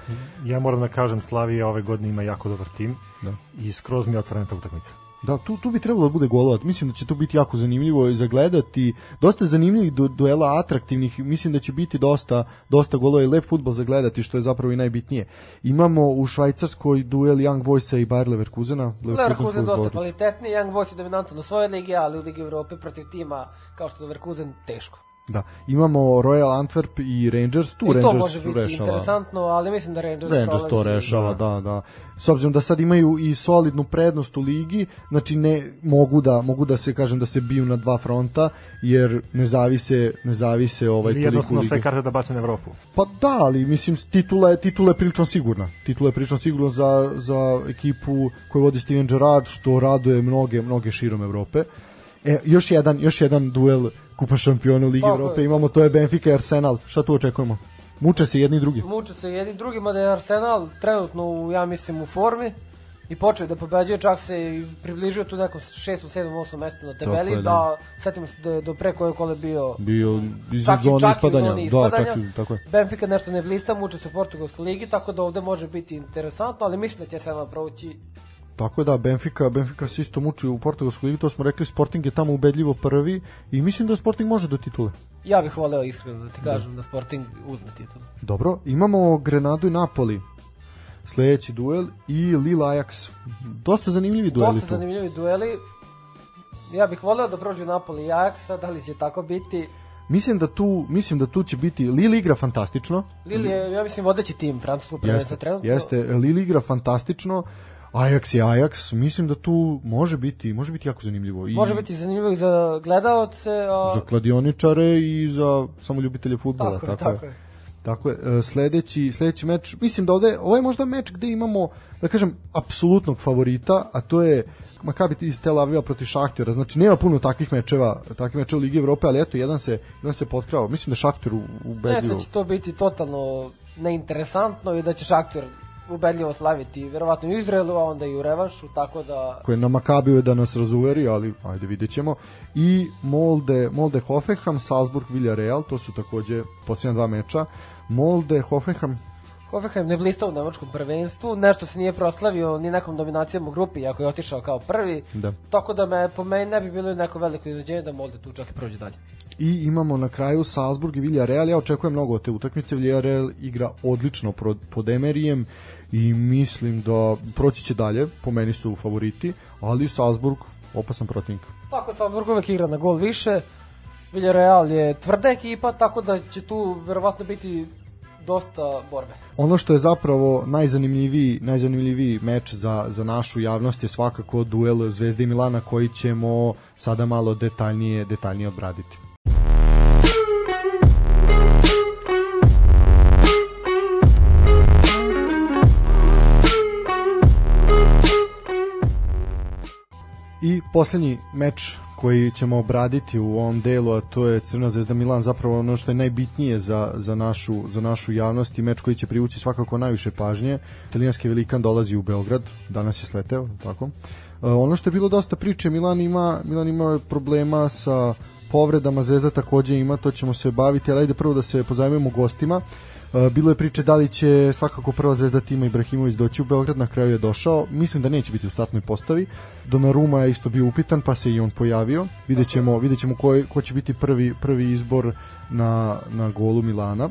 Ja moram da kažem, Slavija ove godine ima jako dobar tim Da. i skroz mi je otvorena ta utakmica. Da, tu, tu bi trebalo da bude golovat. Mislim da će to biti jako zanimljivo i zagledati. Dosta zanimljivih du, duela atraktivnih. Mislim da će biti dosta, dosta golova i lep futbol zagledati, što je zapravo i najbitnije. Imamo u Švajcarskoj duel Young Boysa i Bayer Leverkusena. Leverkusen dosta favorit. kvalitetni, Young Boys je dominantan u svojoj ligi, ali u Ligi Evrope protiv tima kao što je Leverkusen teško. Da, imamo Royal Antwerp i Rangers, tu I to Rangers može su biti rešava. interesantno, ali mislim da Rangers, Rangers to rešava, da, da. S obzirom da sad imaju i solidnu prednost u ligi, znači ne mogu da mogu da se kažem da se biju na dva fronta jer ne zavise ne zavise ovaj Ili toliko jednostavno sve karte da bace na Evropu. Pa da, ali mislim titula je titula je prilično sigurna. Titula je prilično sigurna za za ekipu koju vodi Steven Gerrard što raduje mnoge mnoge širom Evrope. E, još jedan još jedan duel Kupa šampiona Ligi Evrope imamo, to je Benfica i Arsenal. Šta tu očekujemo? Muče se jedni drugi. Muče se jedni drugima da je Arsenal trenutno, u, ja mislim, u formi i počeo da pobeđuje, čak se i približio tu nekom 6. 7. 8. mestu na tabeli, je, da. da, setimo se da je do pre koje kole bio Bio iz čak, zone čak i u ispadanja. Da, ispadanja. čak i, tako je. Benfica nešto ne blista, muče se u Portugalskoj ligi, tako da ovde može biti interesantno, ali mislim da će Arsenal proći Tako da, Benfica, Benfica se isto muči u portugalskoj ligi, to smo rekli, Sporting je tamo ubedljivo prvi i mislim da Sporting može do titule. Ja bih voleo iskreno da ti kažem da Sporting uzme titul. Dobro, imamo Grenadu i Napoli. Sledeći duel i Lille Ajax. Dosta zanimljivi dueli Dosta tu. zanimljivi dueli. Ja bih voleo da prođu Napoli i Ajax, da li će tako biti. Mislim da tu, mislim da tu će biti Lille igra fantastično. Lille je, ja mislim, vodeći tim francuskog prvenstva trenutno. jeste, Lille igra fantastično. Ajax je Ajax, mislim da tu može biti, može biti jako zanimljivo. I Može biti zanimljivo i za gledaoce, a... za kladioničare i za samo ljubitelje fudbala, tako, tako, tako je. je. Tako je, e, sledeći, sledeći meč, mislim da ovde, ovo je možda meč gde imamo, da kažem, apsolutnog favorita, a to je Makabi iz Tel Aviva protiv Šahtjera, znači nema puno takvih mečeva, takvih mečeva u Ligi Evrope, ali eto, jedan se, jedan se potkrao, mislim da Šahter u, Ne, ubedljivo. sad će to biti totalno neinteresantno i da će Šaktor ubedljivo slaviti verovatno i u Izraelu, a onda i u revanšu, tako da koje na Makabiju je da nas razuveri, ali ajde vidjet ćemo. I Molde, Molde Hoffenheim, Salzburg, Villarreal, to su takođe posljednja dva meča. Molde, Hoffenheim, Hoffenheim ne blista u nemačkom prvenstvu, nešto se nije proslavio ni nekom dominacijom u grupi, iako je otišao kao prvi, Da. tako da me, po meni ne bi bilo neko veliko iznenađenje da Molde tu čak i prođe dalje. I imamo na kraju Salzburg i Villarreal. Ja očekujem mnogo od te utakmice. Villarreal igra odlično pod Emerijem i mislim da proći će dalje. Po meni su favoriti, ali Salzburg opasan protivnik. Tako Salzburg uvek igra na gol više, Villarreal je tvrda ekipa, tako da će tu verovatno biti dosta borbe. Ono što je zapravo najzanimljiviji, najzanimljiviji meč za, za našu javnost je svakako duel Zvezde i Milana koji ćemo sada malo detaljnije, detaljnije obraditi. I poslednji meč koji ćemo obraditi u ovom delu, a to je Crna zvezda Milan, zapravo ono što je najbitnije za, za, našu, za našu javnost i meč koji će privući svakako najviše pažnje. Italijanski velikan dolazi u Beograd, danas je sleteo, tako. E, ono što je bilo dosta priče, Milan ima, Milan ima problema sa povredama, Zvezda takođe ima, to ćemo se baviti, ali ajde prvo da se pozajmimo gostima. Bilo je priče da li će svakako prva zvezda tima Ibrahimović doći u Beograd, na kraju je došao. Mislim da neće biti u startnoj postavi. Donnarumma je isto bio upitan, pa se i on pojavio. Videćemo, videćemo ko, je, ko će biti prvi, prvi izbor na, na golu Milana.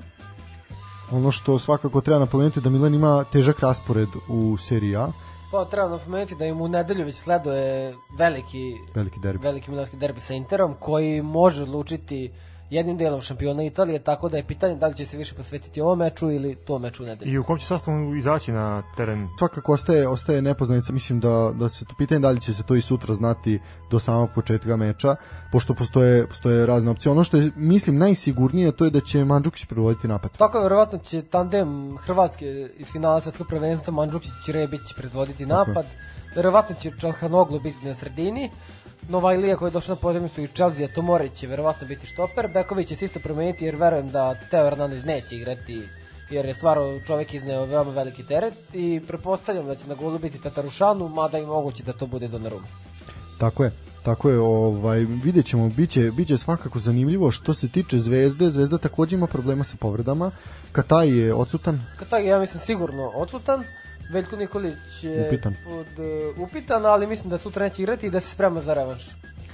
Ono što svakako treba napomenuti da Milan ima težak raspored u seriji A, Pa treba napomenuti da im u nedelju već sleduje veliki, veliki derbi. veliki milanski derbi sa Interom, koji može odlučiti jednim delom šampiona Italije, tako da je pitanje da li će se više posvetiti ovom meču ili tom meču u nedelju. I u kom će sastavu izaći na teren? svakako ostaje, ostaje nepoznanica, mislim da, da se to pitanje da li će se to i sutra znati do samog početka meča, pošto postoje, postoje razne opcije. Ono što je, mislim, najsigurnije to je da će Mandžukić predvoditi napad. Tako je, verovatno će tandem Hrvatske iz finala svetskog prvenstva Mandžukić i Rebić predvoditi napad. Verovatno će Čalhanoglu biti na sredini. Nova Ilija koji je došao na pozornicu i Chelsea, Tomorić će verovatno biti štoper. Beković će se isto promeniti jer verujem da Teo Hernandez neće igrati jer je stvarno čovek izneo veoma veliki teret i prepostavljam da će na golu biti Tatarušanu, mada i moguće da to bude Donnarumma. Tako je. Tako je, ovaj, vidjet ćemo, biće, biće svakako zanimljivo što se tiče Zvezde. Zvezda takođe ima problema sa povredama. Kataj je odsutan, Kataj je, ja mislim, sigurno odsutan. Veljko Nikolić je Upitan. Pod, uh, upitan, ali mislim da sutra neće igrati i da se sprema za revanš.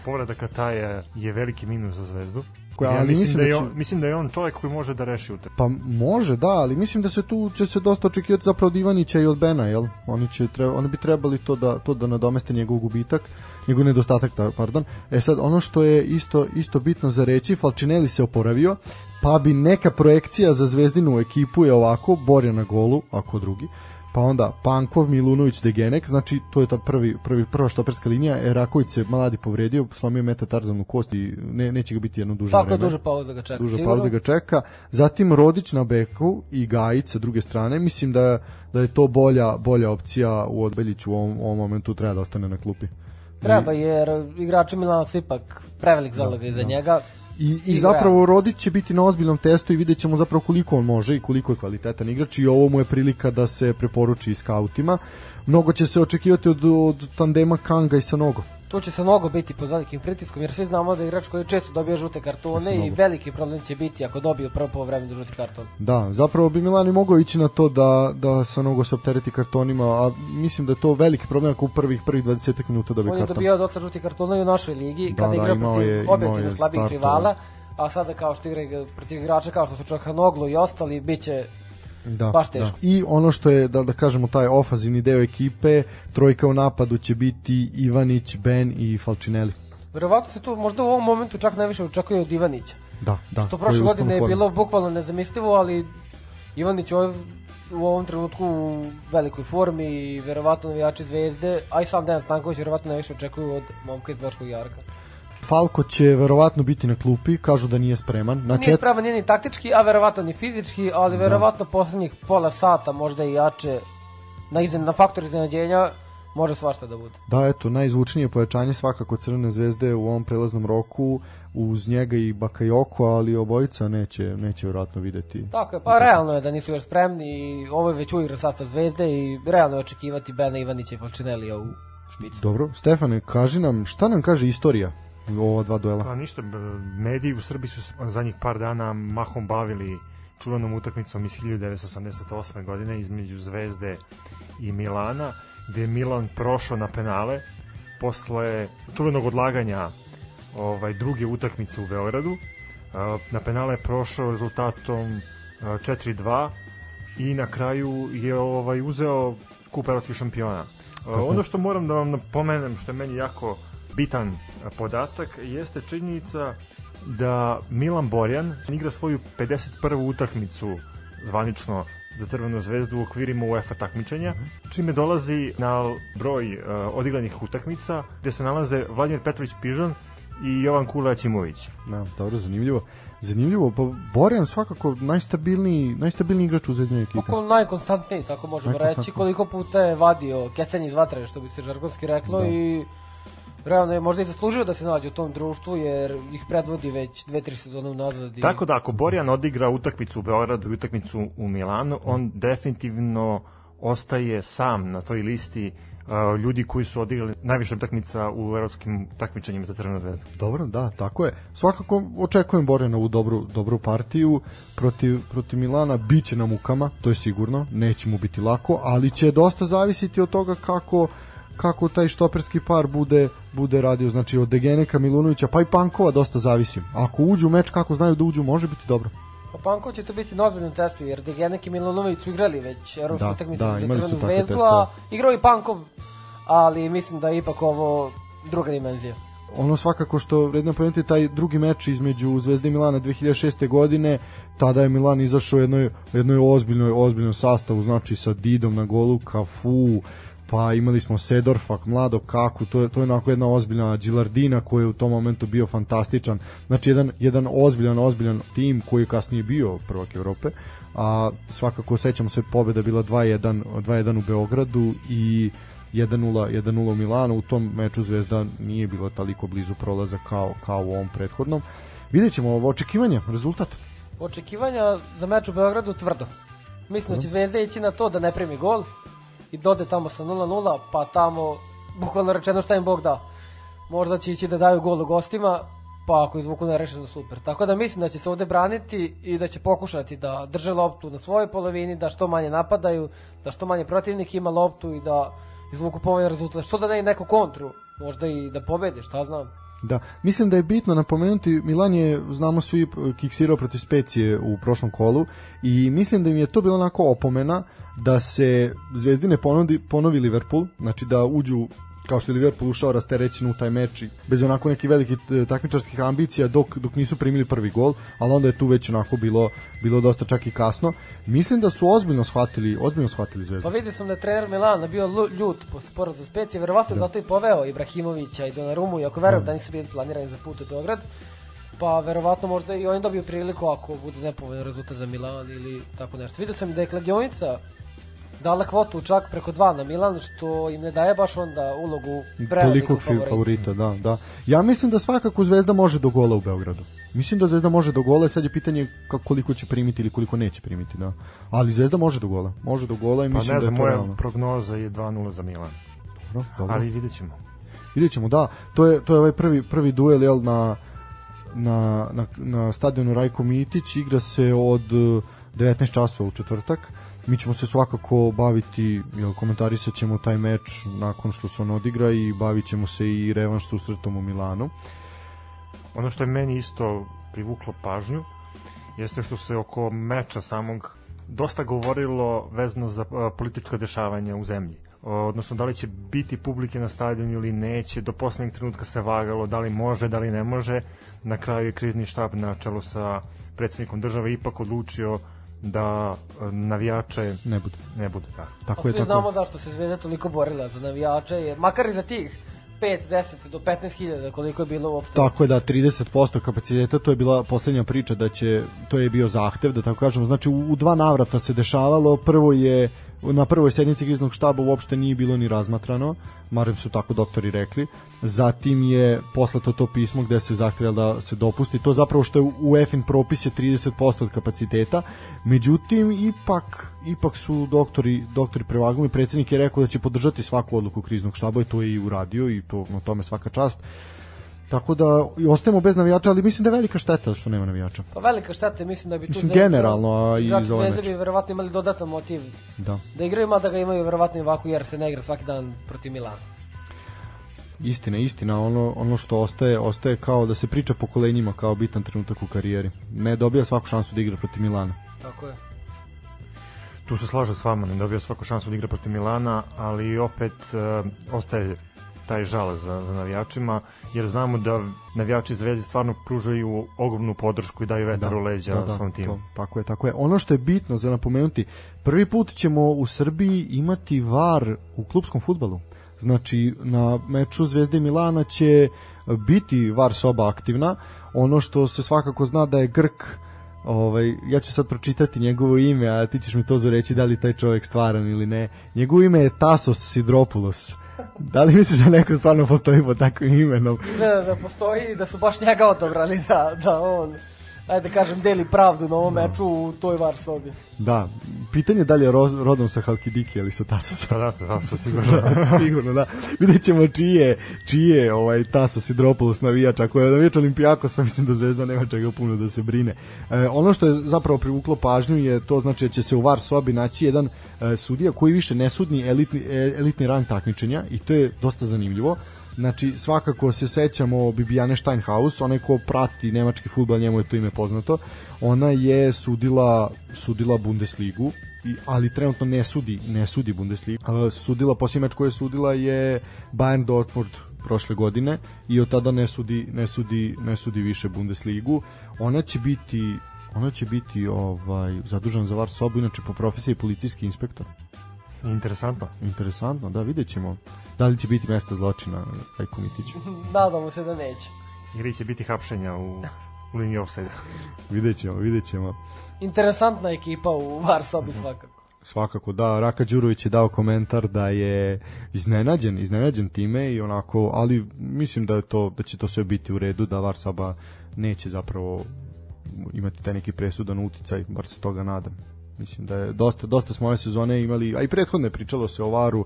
Povreda Kataja je veliki minus za zvezdu. koja, Ja ali mislim, mislim, da je će... on, mislim da je on čovjek koji može da reši utakmicu. Pa može, da, ali mislim da se tu će se dosta očekivati zapravo od Ivanića i od Bena, jel? Oni će treba, oni bi trebali to da to da nadomeste njegov gubitak, njegov nedostatak, da, pardon. E sad ono što je isto isto bitno za reći, Falcinelli se oporavio, pa bi neka projekcija za Zvezdinu ekipu je ovako, Borja na golu, ako drugi, pa onda Pankov, Milunović, Degenek, znači to je ta prvi, prvi, prva štoperska linija, Eraković se mladi povredio, slomio metatarzalnu kost i ne, neće ga biti jedno duže Tako vreme duža pauza ga čeka. duža sigurno. pauza ga čeka. Zatim Rodić na beku i Gajić sa druge strane. Mislim da da je to bolja bolja opcija u Odbeljiću u ovom, ovom momentu treba da ostane na klupi. Treba, jer igrači Milana su ipak prevelik zalogaj za njega. I, i zapravo Rodić će biti na ozbiljnom testu i vidjet ćemo zapravo koliko on može i koliko je kvalitetan igrač i ovo mu je prilika da se preporuči i skautima. Mnogo će se očekivati od, od tandema Kanga i Sanogo. Tu će se mnogo biti pod velikim pritiskom, jer svi znamo da je igrač koji često dobija žute kartone i mnogo. veliki problem će biti ako dobije prvo po vremenu žuti karton. Da, zapravo bi Milani mogao ići na to da, da Sanogo se optereti kartonima, a mislim da je to veliki problem ako u prvih, prvih 20 minuta dobije On je karton. dobijao dosta žutih kartona i u našoj ligi, Da, kada da, igra protiv objektivno je slabih rivala, a sada kao što igra protiv igrača kao što su Čohanoglu i ostali, bit će Da, Baš teško. Da. I ono što je, da, da kažemo, taj ofazivni deo ekipe, trojka u napadu će biti Ivanić, Ben i Falcinelli. Verovatno se tu možda u ovom momentu čak najviše očekuje od Ivanića. Da, da. To koji prošle godine je bilo bukvalno nezamislivo, ali Ivanić ovaj, u ovom trenutku u velikoj formi i verovatno navijači Zvezde, a i sam Dejan Stanković verovatno najviše očekuju od momka iz Bačkog Jarka. Falko će verovatno biti na klupi, kažu da nije spreman. Na Nije čet... spravan, nije ni taktički, a verovatno ni fizički, ali verovatno poslednjih pola sata, možda i jače, na, izden, na faktor iznenađenja, može svašta da bude. Da, eto, najzvučnije pojačanje svakako Crvene zvezde u ovom prelaznom roku, uz njega i Bakayoko, ali obojica neće, neće verovatno videti. Tako je, pa realno je da nisu još spremni i ovo je već uigra sastav Zvezde i realno je očekivati Bena Ivanića i Falcinellija u špicu. Dobro, Stefane, kaži nam, šta nam kaže istorija ova dva duela? Pa ništa, mediji u Srbiji su zadnjih par dana mahom bavili čuvenom utakmicom iz 1988. godine između Zvezde i Milana, gde je Milan prošao na penale posle čuvenog odlaganja ovaj druge utakmice u Beogradu. A, Na penale je prošao rezultatom a, 4-2 i na kraju je ovaj uzeo kup evropskih šampiona. A, Ono što moram da vam napomenem, što je meni jako bitan podatak, jeste činjenica da Milan Borjan igra svoju 51. utakmicu zvanično za Crvenu zvezdu u okvirima UEFA takmičenja, čime dolazi na broj uh, odigranih utakmica gde se nalaze Vladimir Petrović Pižon i Jovan Kula Ćimović. Da, dobro, zanimljivo. Zanimljivo, pa Borjan svakako najstabilniji, najstabilniji igrač u zvezdnoj ekipi. Oko najkonstantniji, tako možemo reći, koliko puta je vadio kestenje iz vatre, što bi se žargonski reklo, Da. i realno je možda i zaslužio da se nađe u tom društvu, jer ih predvodi već dve, tri sezone unazad. I... Tako da ako Borjan odigra utakmicu u Beogradu i utakmicu u Milanu, on definitivno ostaje sam na toj listi uh, ljudi koji su odigrali najviše utakmica u evropskim takmičenjima za Crvenu zvezdu. Dobro, da, tako je. Svakako očekujem Borjana u dobru, dobru partiju protiv, protiv Milana. Biće na mukama, to je sigurno, neće mu biti lako, ali će dosta zavisiti od toga kako kako taj štoperski par bude bude radio, znači od Degeneka, Milunovića, pa i Pankova dosta zavisi. Ako uđu u meč kako znaju da uđu, može biti dobro. Pa Panko će to biti na ozbiljnom testu, jer Degenek i Milanović su igrali već evropsku Da, utakmicu da, imali su takve testove. igrao i Pankov, ali mislim da je ipak ovo druga dimenzija. ono svakako što vredno pomenuti taj drugi meč između Zvezde i Milana 2006. godine tada je Milan izašao u jednoj, jednoj ozbiljnoj, ozbiljnom sastavu znači sa Didom na golu, Cafu pa imali smo Sedorfa, mlado Kaku, to je, to je onako jedna ozbiljna Gilardina koji je u tom momentu bio fantastičan. Znači jedan, jedan ozbiljan, ozbiljan tim koji je kasnije bio prvak Evrope, a svakako sećamo se pobjeda bila 2-1 2-1 u Beogradu i 1-0 1-0 u Milanu, u tom meču Zvezda nije bila toliko blizu prolaza kao, kao u ovom prethodnom. Vidjet ćemo ovo očekivanje, rezultat. Očekivanja za meč u Beogradu tvrdo. Mislim da će Zvezda ići na to da ne primi gol i dode tamo sa 0-0, pa tamo, bukvalno rečeno šta im Bog da. Možda će ići da daju gol u gostima, pa ako izvuku nerešeno super. Tako da mislim da će se ovde braniti i da će pokušati da drže loptu na svojoj polovini, da što manje napadaju, da što manje protivnik ima loptu i da izvuku povoljan rezultat. Što da ne i neku kontru, možda i da pobede, šta znam. Da, mislim da je bitno napomenuti, Milan je, znamo svi, kiksirao protiv Specije u prošlom kolu i mislim da im je to bilo onako opomena da se Zvezdine ponovi, ponovi Liverpool, znači da uđu kao što je Liverpool ušao rasterećen u taj meč i bez onako nekih velikih e, takmičarskih ambicija dok, dok nisu primili prvi gol, ali onda je tu već onako bilo, bilo dosta čak i kasno. Mislim da su ozbiljno shvatili, ozbiljno shvatili Zvezdu. Pa vidio sam da je trener Milana bio ljut posle poraza Specije, verovatno da. zato i poveo Ibrahimovića i Donarumu, iako verujem da. da nisu bili planirani za put u Beograd pa verovatno možda i oni dobiju priliku ako bude nepovoljan rezultat za Milan ili tako nešto. Vidio sam da je kladionica dala kvotu čak preko 2 na Milan, što im ne daje baš onda ulogu prevelikog favorita. favorita. Da, da. Ja mislim da svakako Zvezda može do gola u Beogradu. Mislim da Zvezda može do gola, sad je pitanje koliko će primiti ili koliko neće primiti, da. Ali Zvezda može do gola. Može do gola i pa mislim ne znam, da je to moja realno. prognoza je 2:0 za Milan. Dobro, dobro. Ali videćemo. Videćemo, da. To je to je ovaj prvi prvi duel jel na na, na, na stadionu Rajko Mitić igra se od 19 časova u četvrtak mi ćemo se svakako baviti, jel, komentarisat ćemo taj meč nakon što se on odigra i bavit ćemo se i revanš susretom u Milanu. Ono što je meni isto privuklo pažnju jeste što se oko meča samog dosta govorilo vezano za politička dešavanja u zemlji odnosno da li će biti publike na stadionu ili neće, do poslednjeg trenutka se vagalo da li može, da li ne može. Na kraju je krizni štab na čelu sa predsednikom države ipak odlučio da e, navijače ne bude. Ne bude, da. Tako je, tako. znamo zašto se Zvezda toliko borila za navijače, jer makar i za tih 5, 10 do 15 hiljada koliko je bilo uopšte. Tako je da 30% kapaciteta to je bila poslednja priča da će to je bio zahtev da tako kažemo znači u, u dva navrata se dešavalo prvo je na prvoj sednici kriznog štaba uopšte nije bilo ni razmatrano, marem su tako doktori rekli. Zatim je poslato to pismo gde se zahteva da se dopusti. To zapravo što je u EFIN propis je 30% od kapaciteta. Međutim, ipak, ipak su doktori, doktori prevagnuli. Predsednik je rekao da će podržati svaku odluku kriznog štaba i to je i uradio i to na tome svaka čast. Tako da i ostajemo bez navijača, ali mislim da je velika šteta što nema navijača. Pa velika šteta, mislim da bi tu mislim, generalno, a i za ovaj meč. bi verovatno imali dodatan motiv da, da igraju, mada ga imaju verovatno i ovako jer se ne igra svaki dan protiv Milana. Istina, istina, ono, ono što ostaje, ostaje kao da se priča pokolenjima kao bitan trenutak u karijeri. Ne dobija svaku šansu da igra protiv Milana. Tako je. Tu se slažem s vama, ne dobija svaku šansu da igra protiv Milana, ali opet uh, ostaje taj žal za, za navijačima, jer znamo da navijači Zvezde stvarno pružaju ogromnu podršku i daju vetar da, u leđa da, da, svom timu. To, tako je, tako je. Ono što je bitno za napomenuti, prvi put ćemo u Srbiji imati VAR u klubskom futbalu. Znači, na meču Zvezde i Milana će biti VAR soba aktivna. Ono što se svakako zna da je Grk ovaj, ja ću sad pročitati njegovo ime, a ti ćeš mi to reći da li taj čovjek stvaran ili ne. Njegovo ime je Tasos Sidropoulos Da li misliš da neko stvarno postoji pod takvim imenom? Da, da postoji i da su baš njega odabrali da, da on ajde da kažem, deli pravdu na ovom da. meču u toj var sobi. Da, pitanje da li je rodom sa Halkidiki ili sa Tasosa. Pa da, sa Tasosa, sigurno. da, sigurno, da. Vidjet ćemo čije, čije ovaj, Tasos Sidropoulos navijač. Ako je navijač Olimpijakosa, mislim da Zvezda nema čega puno da se brine. E, ono što je zapravo privuklo pažnju je to znači da će se u var sobi naći jedan e, sudija koji više ne sudni elitni, e, elitni rang takmičenja i to je dosta zanimljivo Znači, svakako se sećamo Bibiane Steinhaus, onaj ko prati nemački futbol, njemu je to ime poznato. Ona je sudila, sudila Bundesligu, i, ali trenutno ne sudi, ne sudi Bundesligu. Sudila, poslije meč koje je sudila je Bayern Dortmund prošle godine i od tada ne sudi, ne sudi, ne sudi više Bundesligu. Ona će biti ona će biti ovaj zadužena za var sobu, inače po profesiji policijski inspektor. Interesantno. Interesantno, da, vidjet ćemo da li će biti mesta zločina Rajko Mitiću. Nadamo se da neće. Ili će biti hapšenja u, u liniji offside. vidjet ćemo, vidjet ćemo. Interesantna ekipa u Varsobi svakako. Svakako, da, Raka Đurović je dao komentar da je iznenađen, iznenađen time i onako, ali mislim da je to da će to sve biti u redu, da Varsaba neće zapravo imati taj neki presudan uticaj, bar se toga nadam. Mislim da je dosta dosta smo ove sezone imali, a i prethodne pričalo se o Varu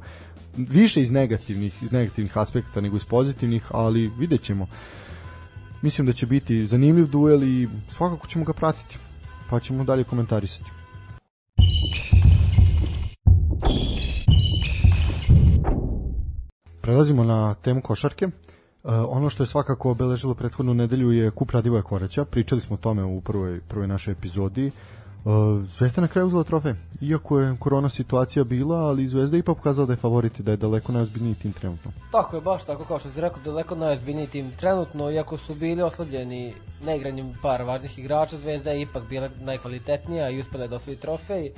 više iz negativnih iz negativnih aspekta nego iz pozitivnih, ali videćemo. Mislim da će biti zanimljiv duel i svakako ćemo ga pratiti. Pa ćemo dalje komentarisati. Prelazimo na temu košarke. ono što je svakako obeležilo prethodnu nedelju je kup Radivoja Koreća. Pričali smo o tome u prvoj, prvoj našoj epizodi. Uh, Zvezda na kraju uzela trofej. Iako je korona situacija bila, ali Zvezda je ipak pokazala da je favorit da je daleko najozbiljniji tim trenutno. Tako je, baš tako kao što si rekao, daleko najozbiljniji tim trenutno, iako su bili oslabljeni neigranjem par važnih igrača, Zvezda je ipak bila najkvalitetnija i uspela da osvoji trofej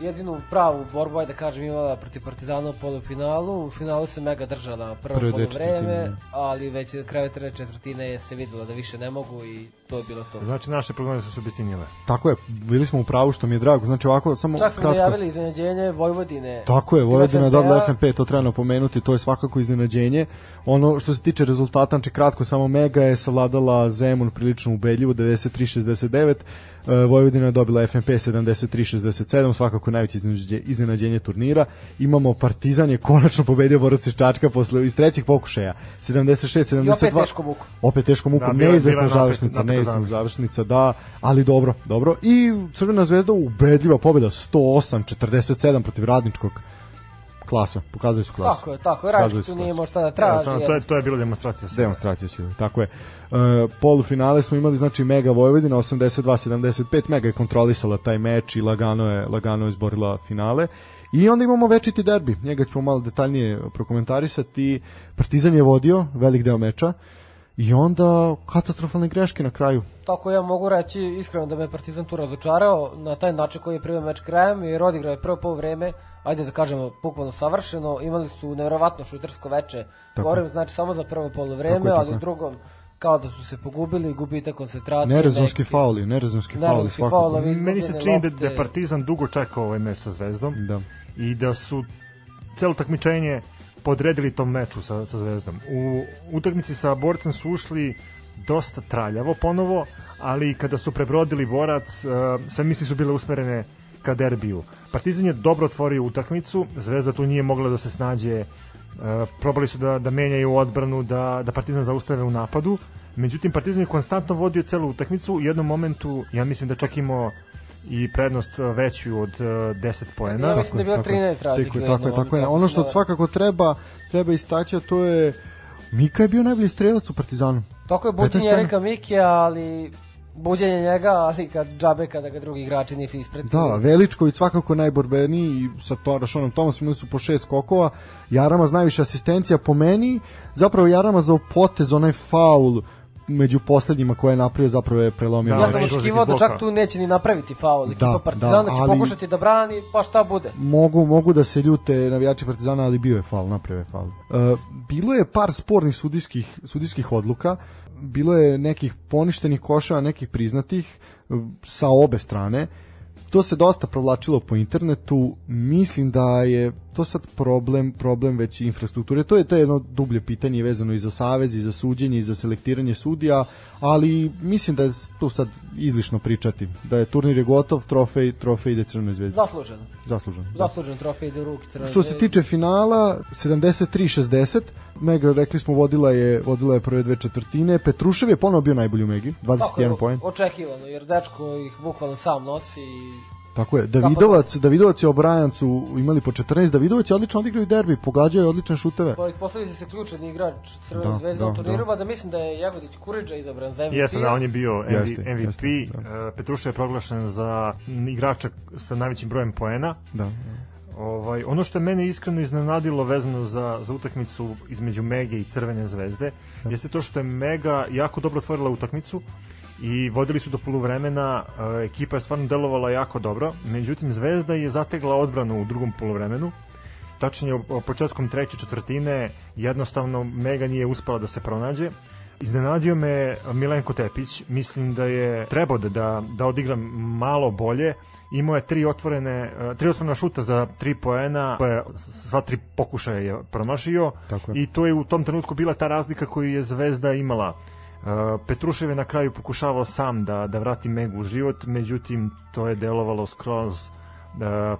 jedinu pravu borbu, da kažem, imala protiv Partizana u polufinalu. U finalu se mega držala prvo polovreme, ali već kraju treće četvrtine je se videlo da više ne mogu i to je bilo to. Znači naše prognoze su se obistinile. Tako je, bili smo u pravu što mi je drago. Znači ovako samo Čak smo kratko. najavili iznenađenje Vojvodine. Tako je, Vojvodina je dobila FNP, to treba napomenuti, to je svakako iznenađenje. Ono što se tiče rezultata, znači kratko samo Mega je savladala Zemun prilično ubedljivo 93-69. E, Vojvodina je dobila FNP 73-67, svakako najveće iznenađenje turnira. Imamo Partizan je konačno pobedio Borac iz Čačka posle iz trećeg pokušaja 76-72. I opet teško muku. Opet teško muku, da, neizvesna završnica, neizvesna završnica, da, ali dobro, dobro. I Crvena zvezda ubedljiva pobeda 108-47 protiv Radničkog klasa, pokazali su klasu. Tako je, tako je, Radnički tu nije možda da traži. Ja, to, je, to je bilo demonstracija sile. Demonstracija sile, tako je. Uh, polufinale smo imali znači Mega Vojvodina 82-75, Mega je kontrolisala taj meč i lagano je, lagano je izborila finale. I onda imamo večiti derbi, njega ćemo malo detaljnije prokomentarisati. Partizan je vodio velik deo meča i onda katastrofalne greške na kraju. Tako ja mogu reći iskreno da me Partizan tu razočarao na taj način koji je prvi meč krajem jer odigrao je prvo vreme, ajde da kažemo bukvalno savršeno, imali su neverovatno šutersko veče, govorim znači samo za prvo polovreme, ali u drugom kao da su se pogubili, gubite koncentracije. Nerezonski neki, fauli, nerezonski fauli svakako. Meni se čini da, da Partizan dugo čekao ovaj meč sa Zvezdom da. i da su celo takmičenje podredili tom meču sa, sa Zvezdom. U utakmici sa Borcem su ušli dosta traljavo ponovo, ali kada su prebrodili Borac, uh, sve misli su bile usmerene ka derbiju. Partizan je dobro otvorio utakmicu, Zvezda tu nije mogla da se snađe Uh, probali su da, da menjaju odbranu, da, da Partizan zaustave u napadu. Međutim, Partizan je konstantno vodio celu utakmicu. U jednom momentu, ja mislim da čak imao i prednost veću od uh, 10 poena. Ja mislim da je bilo 13 razlike. Tako, tako, tako je. Ono što svakako treba, treba istaći, a to je Mika je bio najbolji strelac u Partizanu. Tako je buđenje Erika Mikija, ali buđenje njega, ali kad džabe kada ga drugi igrači nisu ispred. Da, Veličković svakako najborbeniji sa Torašonom Tomasom imali su po šest skokova, Jarama najviše asistencija po meni, zapravo Jarama za potez onaj faul među poslednjima koje je napravio zapravo je prelomio. Da, ja sam očekivao da čak tu neće ni napraviti faul. Ekipa da, Partizana da, će pokušati da brani, pa šta bude. Mogu, mogu da se ljute navijači Partizana, ali bio je faul, napravio je faul. Uh, bilo je par spornih sudijskih, sudijskih odluka, bilo je nekih poništenih koševa, nekih priznatih sa obe strane to se dosta provlačilo po internetu, mislim da je to sad problem, problem već infrastrukture. To je to je jedno dublje pitanje vezano i za savez i za suđenje i za selektiranje sudija, ali mislim da je to sad izlišno pričati. Da je turnir je gotov, trofej, trofej ide Crvenoj zvezdi. Zasluženo. Zasluženo. Da. Zaslužen trofej ide u ruki Crvenoj Što se tiče finala 73-60, Mega rekli smo vodila je vodila je prve dve četvrtine. Petrušev je ponovo bio najbolji u Megi, 21 poen. Očekivano, jer dečko ih bukvalno sam nosi i Tako je, Davidovac, Davidovac i Obrajan su imali po 14, Davidovac je odlično odigrao i derbi, pogađao je odlične šuteve. Pa postavili se ključan igrač Crvene da, zvezde da, u turniru, da. da mislim da je Jagodić Kuriđa izabran za MVP. Jeste, da, on je bio jeste, MVP. Jeste, da. E, Petruša je proglašen za igrača sa najvećim brojem poena. Da. Ovaj, ono što je mene iskreno iznenadilo vezano za, za utakmicu između Mege i Crvene zvezde, da. jeste to što je Mega jako dobro otvorila utakmicu, i vodili su do poluvremena, ekipa je stvarno delovala jako dobro, međutim Zvezda je zategla odbranu u drugom poluvremenu, tačnije početkom treće četvrtine jednostavno Mega nije uspela da se pronađe. Iznenadio me Milenko Tepić, mislim da je trebao da, da, da odigra malo bolje, imao je tri otvorene tri otvorena šuta za tri poena, sva tri pokušaja je promašio. Tako je. i to je u tom trenutku bila ta razlika koju je Zvezda imala Petrušev je na kraju pokušavao sam da, da vrati Megu u život, međutim to je delovalo skroz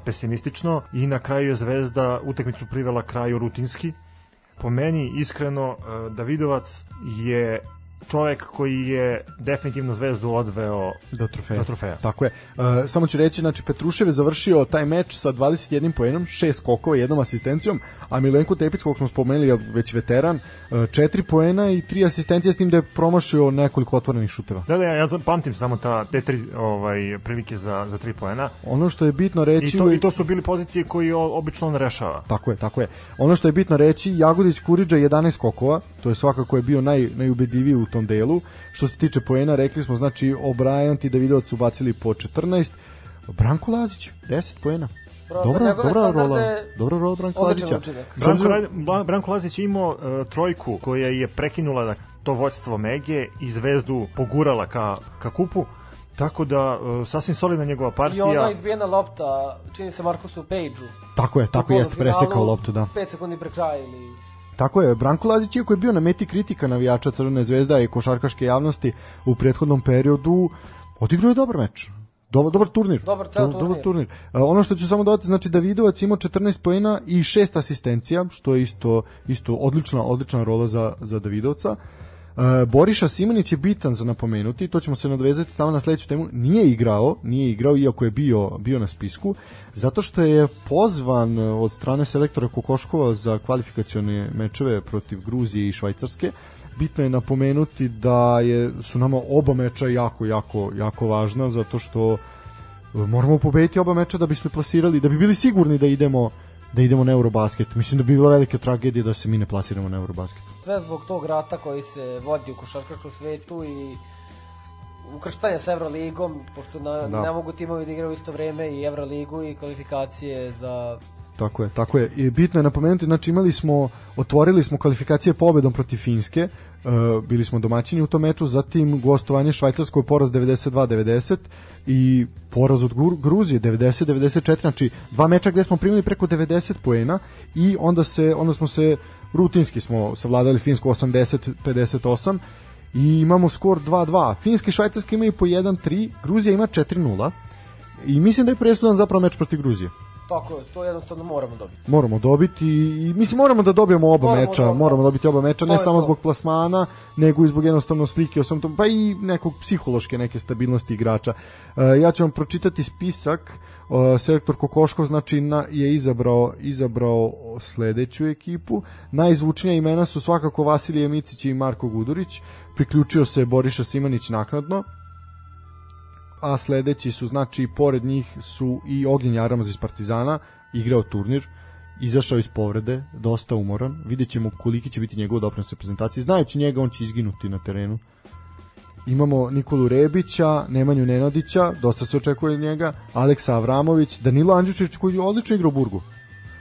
pesimistično i na kraju je Zvezda utakmicu privela kraju rutinski. Po meni, iskreno, Davidovac je čovek koji je definitivno zvezdu odveo do trofeja. Do trofeja. Tako je. Uh, samo ću reći, znači Petrušev je završio taj meč sa 21 poenom, 6 skokova i jednom asistencijom, a Milenko Tepić, kog smo spomenuli, već veteran, uh, 4 poena i 3 asistencije s tim da je promašio nekoliko otvorenih šuteva. Da, da, ja, ja pamtim samo ta, te tri ovaj, prilike za, za 3 poena. Ono što je bitno reći... I to, I to su bili pozicije koji obično on rešava. Tako je, tako je. Ono što je bitno reći, Jagodić Kuriđa 11 skokova, to je svakako je bio naj, najubedljiviji u tom delu. Što se tiče poena, rekli smo, znači, O'Brien i Davidovac su bacili po 14, Branko Lazić, 10 poena. Dobra, dobra rola, dobra rola Branko Lazića. Branko, Branko Lazić je imao uh, trojku koja je prekinula da to voćstvo Mege i zvezdu pogurala ka, ka kupu. Tako da, uh, sasvim solidna njegova partija. I ona izbijena lopta, čini se Markusu Pejđu. Tako je, tako jeste presekao loptu, da. 5 sekundi pre kraja ili Tako je, Branko Lazić iako je bio na meti kritika navijača Crvene zvezda i košarkaške javnosti u prethodnom periodu, odigrao je dobar meč. Dobar, dobar turnir. Dobar, dobar, turnir. dobar turnir. Uh, ono što ću samo dodati, znači Davidovac imao 14 poena i 6 asistencija, što je isto isto odlična odlična rola za za Davidovca. Uh, Boriša Simanić je bitan za napomenuti, to ćemo se nadvezati tamo na sledeću temu. Nije igrao, nije igrao iako je bio bio na spisku, zato što je pozvan od strane selektora Kokoškova za kvalifikacione mečeve protiv Gruzije i Švajcarske. Bitno je napomenuti da je su nama oba meča jako jako jako važna zato što moramo pobediti oba meča da bismo plasirali, da bi bili sigurni da idemo da idemo na Eurobasket. Mislim da bi bila velika tragedija da se mi ne plasiramo na Eurobasket. Sve zbog tog rata koji se vodi u košarkaškom svetu i ukrštanja sa Evroligom, pošto na, da. ne mogu timovi da igraju isto vreme i Evroligu i kvalifikacije za Tako je, tako je. I bitno je napomenuti, znači imali smo, otvorili smo kvalifikacije pobedom protiv Finske, bili smo domaćini u tom meču, zatim gostovanje Švajcarskoj poraz 92-90 i poraz od Gruzije 90-94, znači dva meča gde smo primili preko 90 poena i onda se onda smo se rutinski smo savladali Finsku 80-58 i imamo skor 2-2. Finski i Švajcarski imaju po 1-3, Gruzija ima 4-0 i mislim da je presudan zapravo meč protiv Gruzije. Tako je, to jednostavno moramo dobiti. Moramo dobiti i mislim moramo da dobijemo oba moramo meča, da, moramo dobiti oba meča, ne samo to. zbog plasmana, nego i zbog jednostavno slike, osim tom, pa i nekog psihološke neke stabilnosti igrača. Uh, ja ću vam pročitati spisak uh, selektor Kokoškov znači na, je izabrao izabrao sledeću ekipu. Najzvučnija imena su svakako Vasilije Micić i Marko Gudurić. Priključio se Boriša Simanić naknadno a sledeći su, znači, pored njih su i Ognjen Jaramaz iz Partizana, igrao turnir, izašao iz povrede, dosta umoran, vidjet ćemo koliki će biti njegov doprinos reprezentaciji, znajući njega on će izginuti na terenu. Imamo Nikolu Rebića, Nemanju Nenadića, dosta se očekuje od njega, Aleksa Avramović, Danilo Andjušić koji je odlično igrao u Burgu.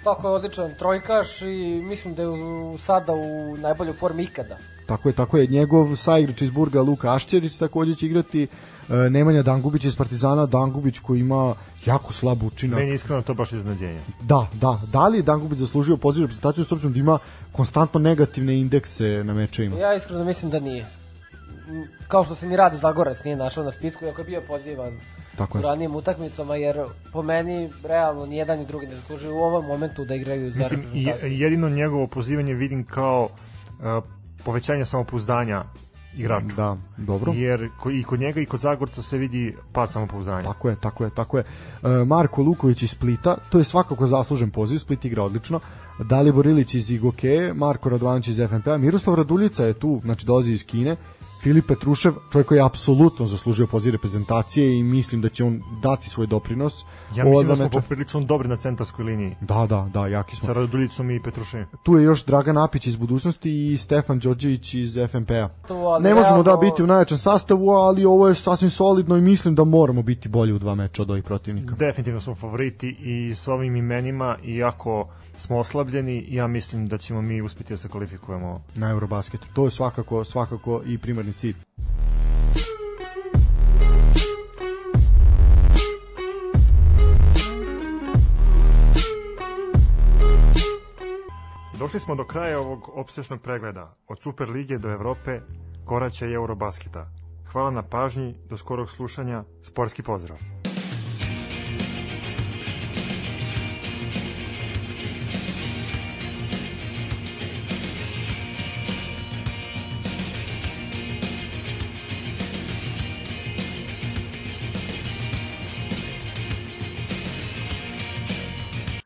Tako je odličan trojkaš i mislim da je u, sada u najboljoj formi ikada. Tako je, tako je. Njegov saigrač iz Burga Luka Ašćerić takođe će igrati Nemanja Dangubić iz Partizana, Dangubić koji ima jako slab učinak. Meni iskreno to baš iznenađenje. Da, da. Da li je Dangubić zaslužio poziv reprezentaciju s obzirom da ima konstantno negativne indekse na mečevima? Ja iskreno mislim da nije. Kao što se ni Rade Zagorac nije našao na spisku, iako je bio pozivan Tako je. u ranijim utakmicama, jer po meni realno ni jedan ni drugi ne zaslužuju u ovom momentu da igraju za Mislim, jedino njegovo pozivanje vidim kao uh, povećanje samopouzdanja igraču. Da, dobro. Jer i kod njega i kod Zagorca se vidi pad samopouzdanja. Tako je, tako je, tako je. E, Marko Luković iz Splita, to je svakako zaslužen poziv, Split igra odlično. Dalibor Ilić iz Igoke, Marko Radovanović iz FNP-a, Miroslav Raduljica je tu, znači dolazi iz Kine. Filip Petrušev, čovjek koji je apsolutno zaslužio poziv reprezentacije i mislim da će on dati svoj doprinos. Ja mislim da smo meča. poprilično dobri na centarskoj liniji. Da, da, da, jaki smo. Sa Raduljicom i Petruševim. Tu je još Dragan Apić iz budućnosti i Stefan Đorđević iz FNP-a. Ne možemo da biti u najjačem sastavu, ali ovo je sasvim solidno i mislim da moramo biti bolji u dva meča od ovih protivnika. Definitivno smo favoriti i s ovim imenima, iako smo oslabljeni, ja mislim da ćemo mi uspeti da se kvalifikujemo na Eurobasketu. To je svakako, svakako i primarni cilj. Došli smo do kraja ovog opsešnog pregleda. Od Super Lige do Evrope, koraća i Eurobasketa. Hvala na pažnji, do skorog slušanja, sportski pozdrav!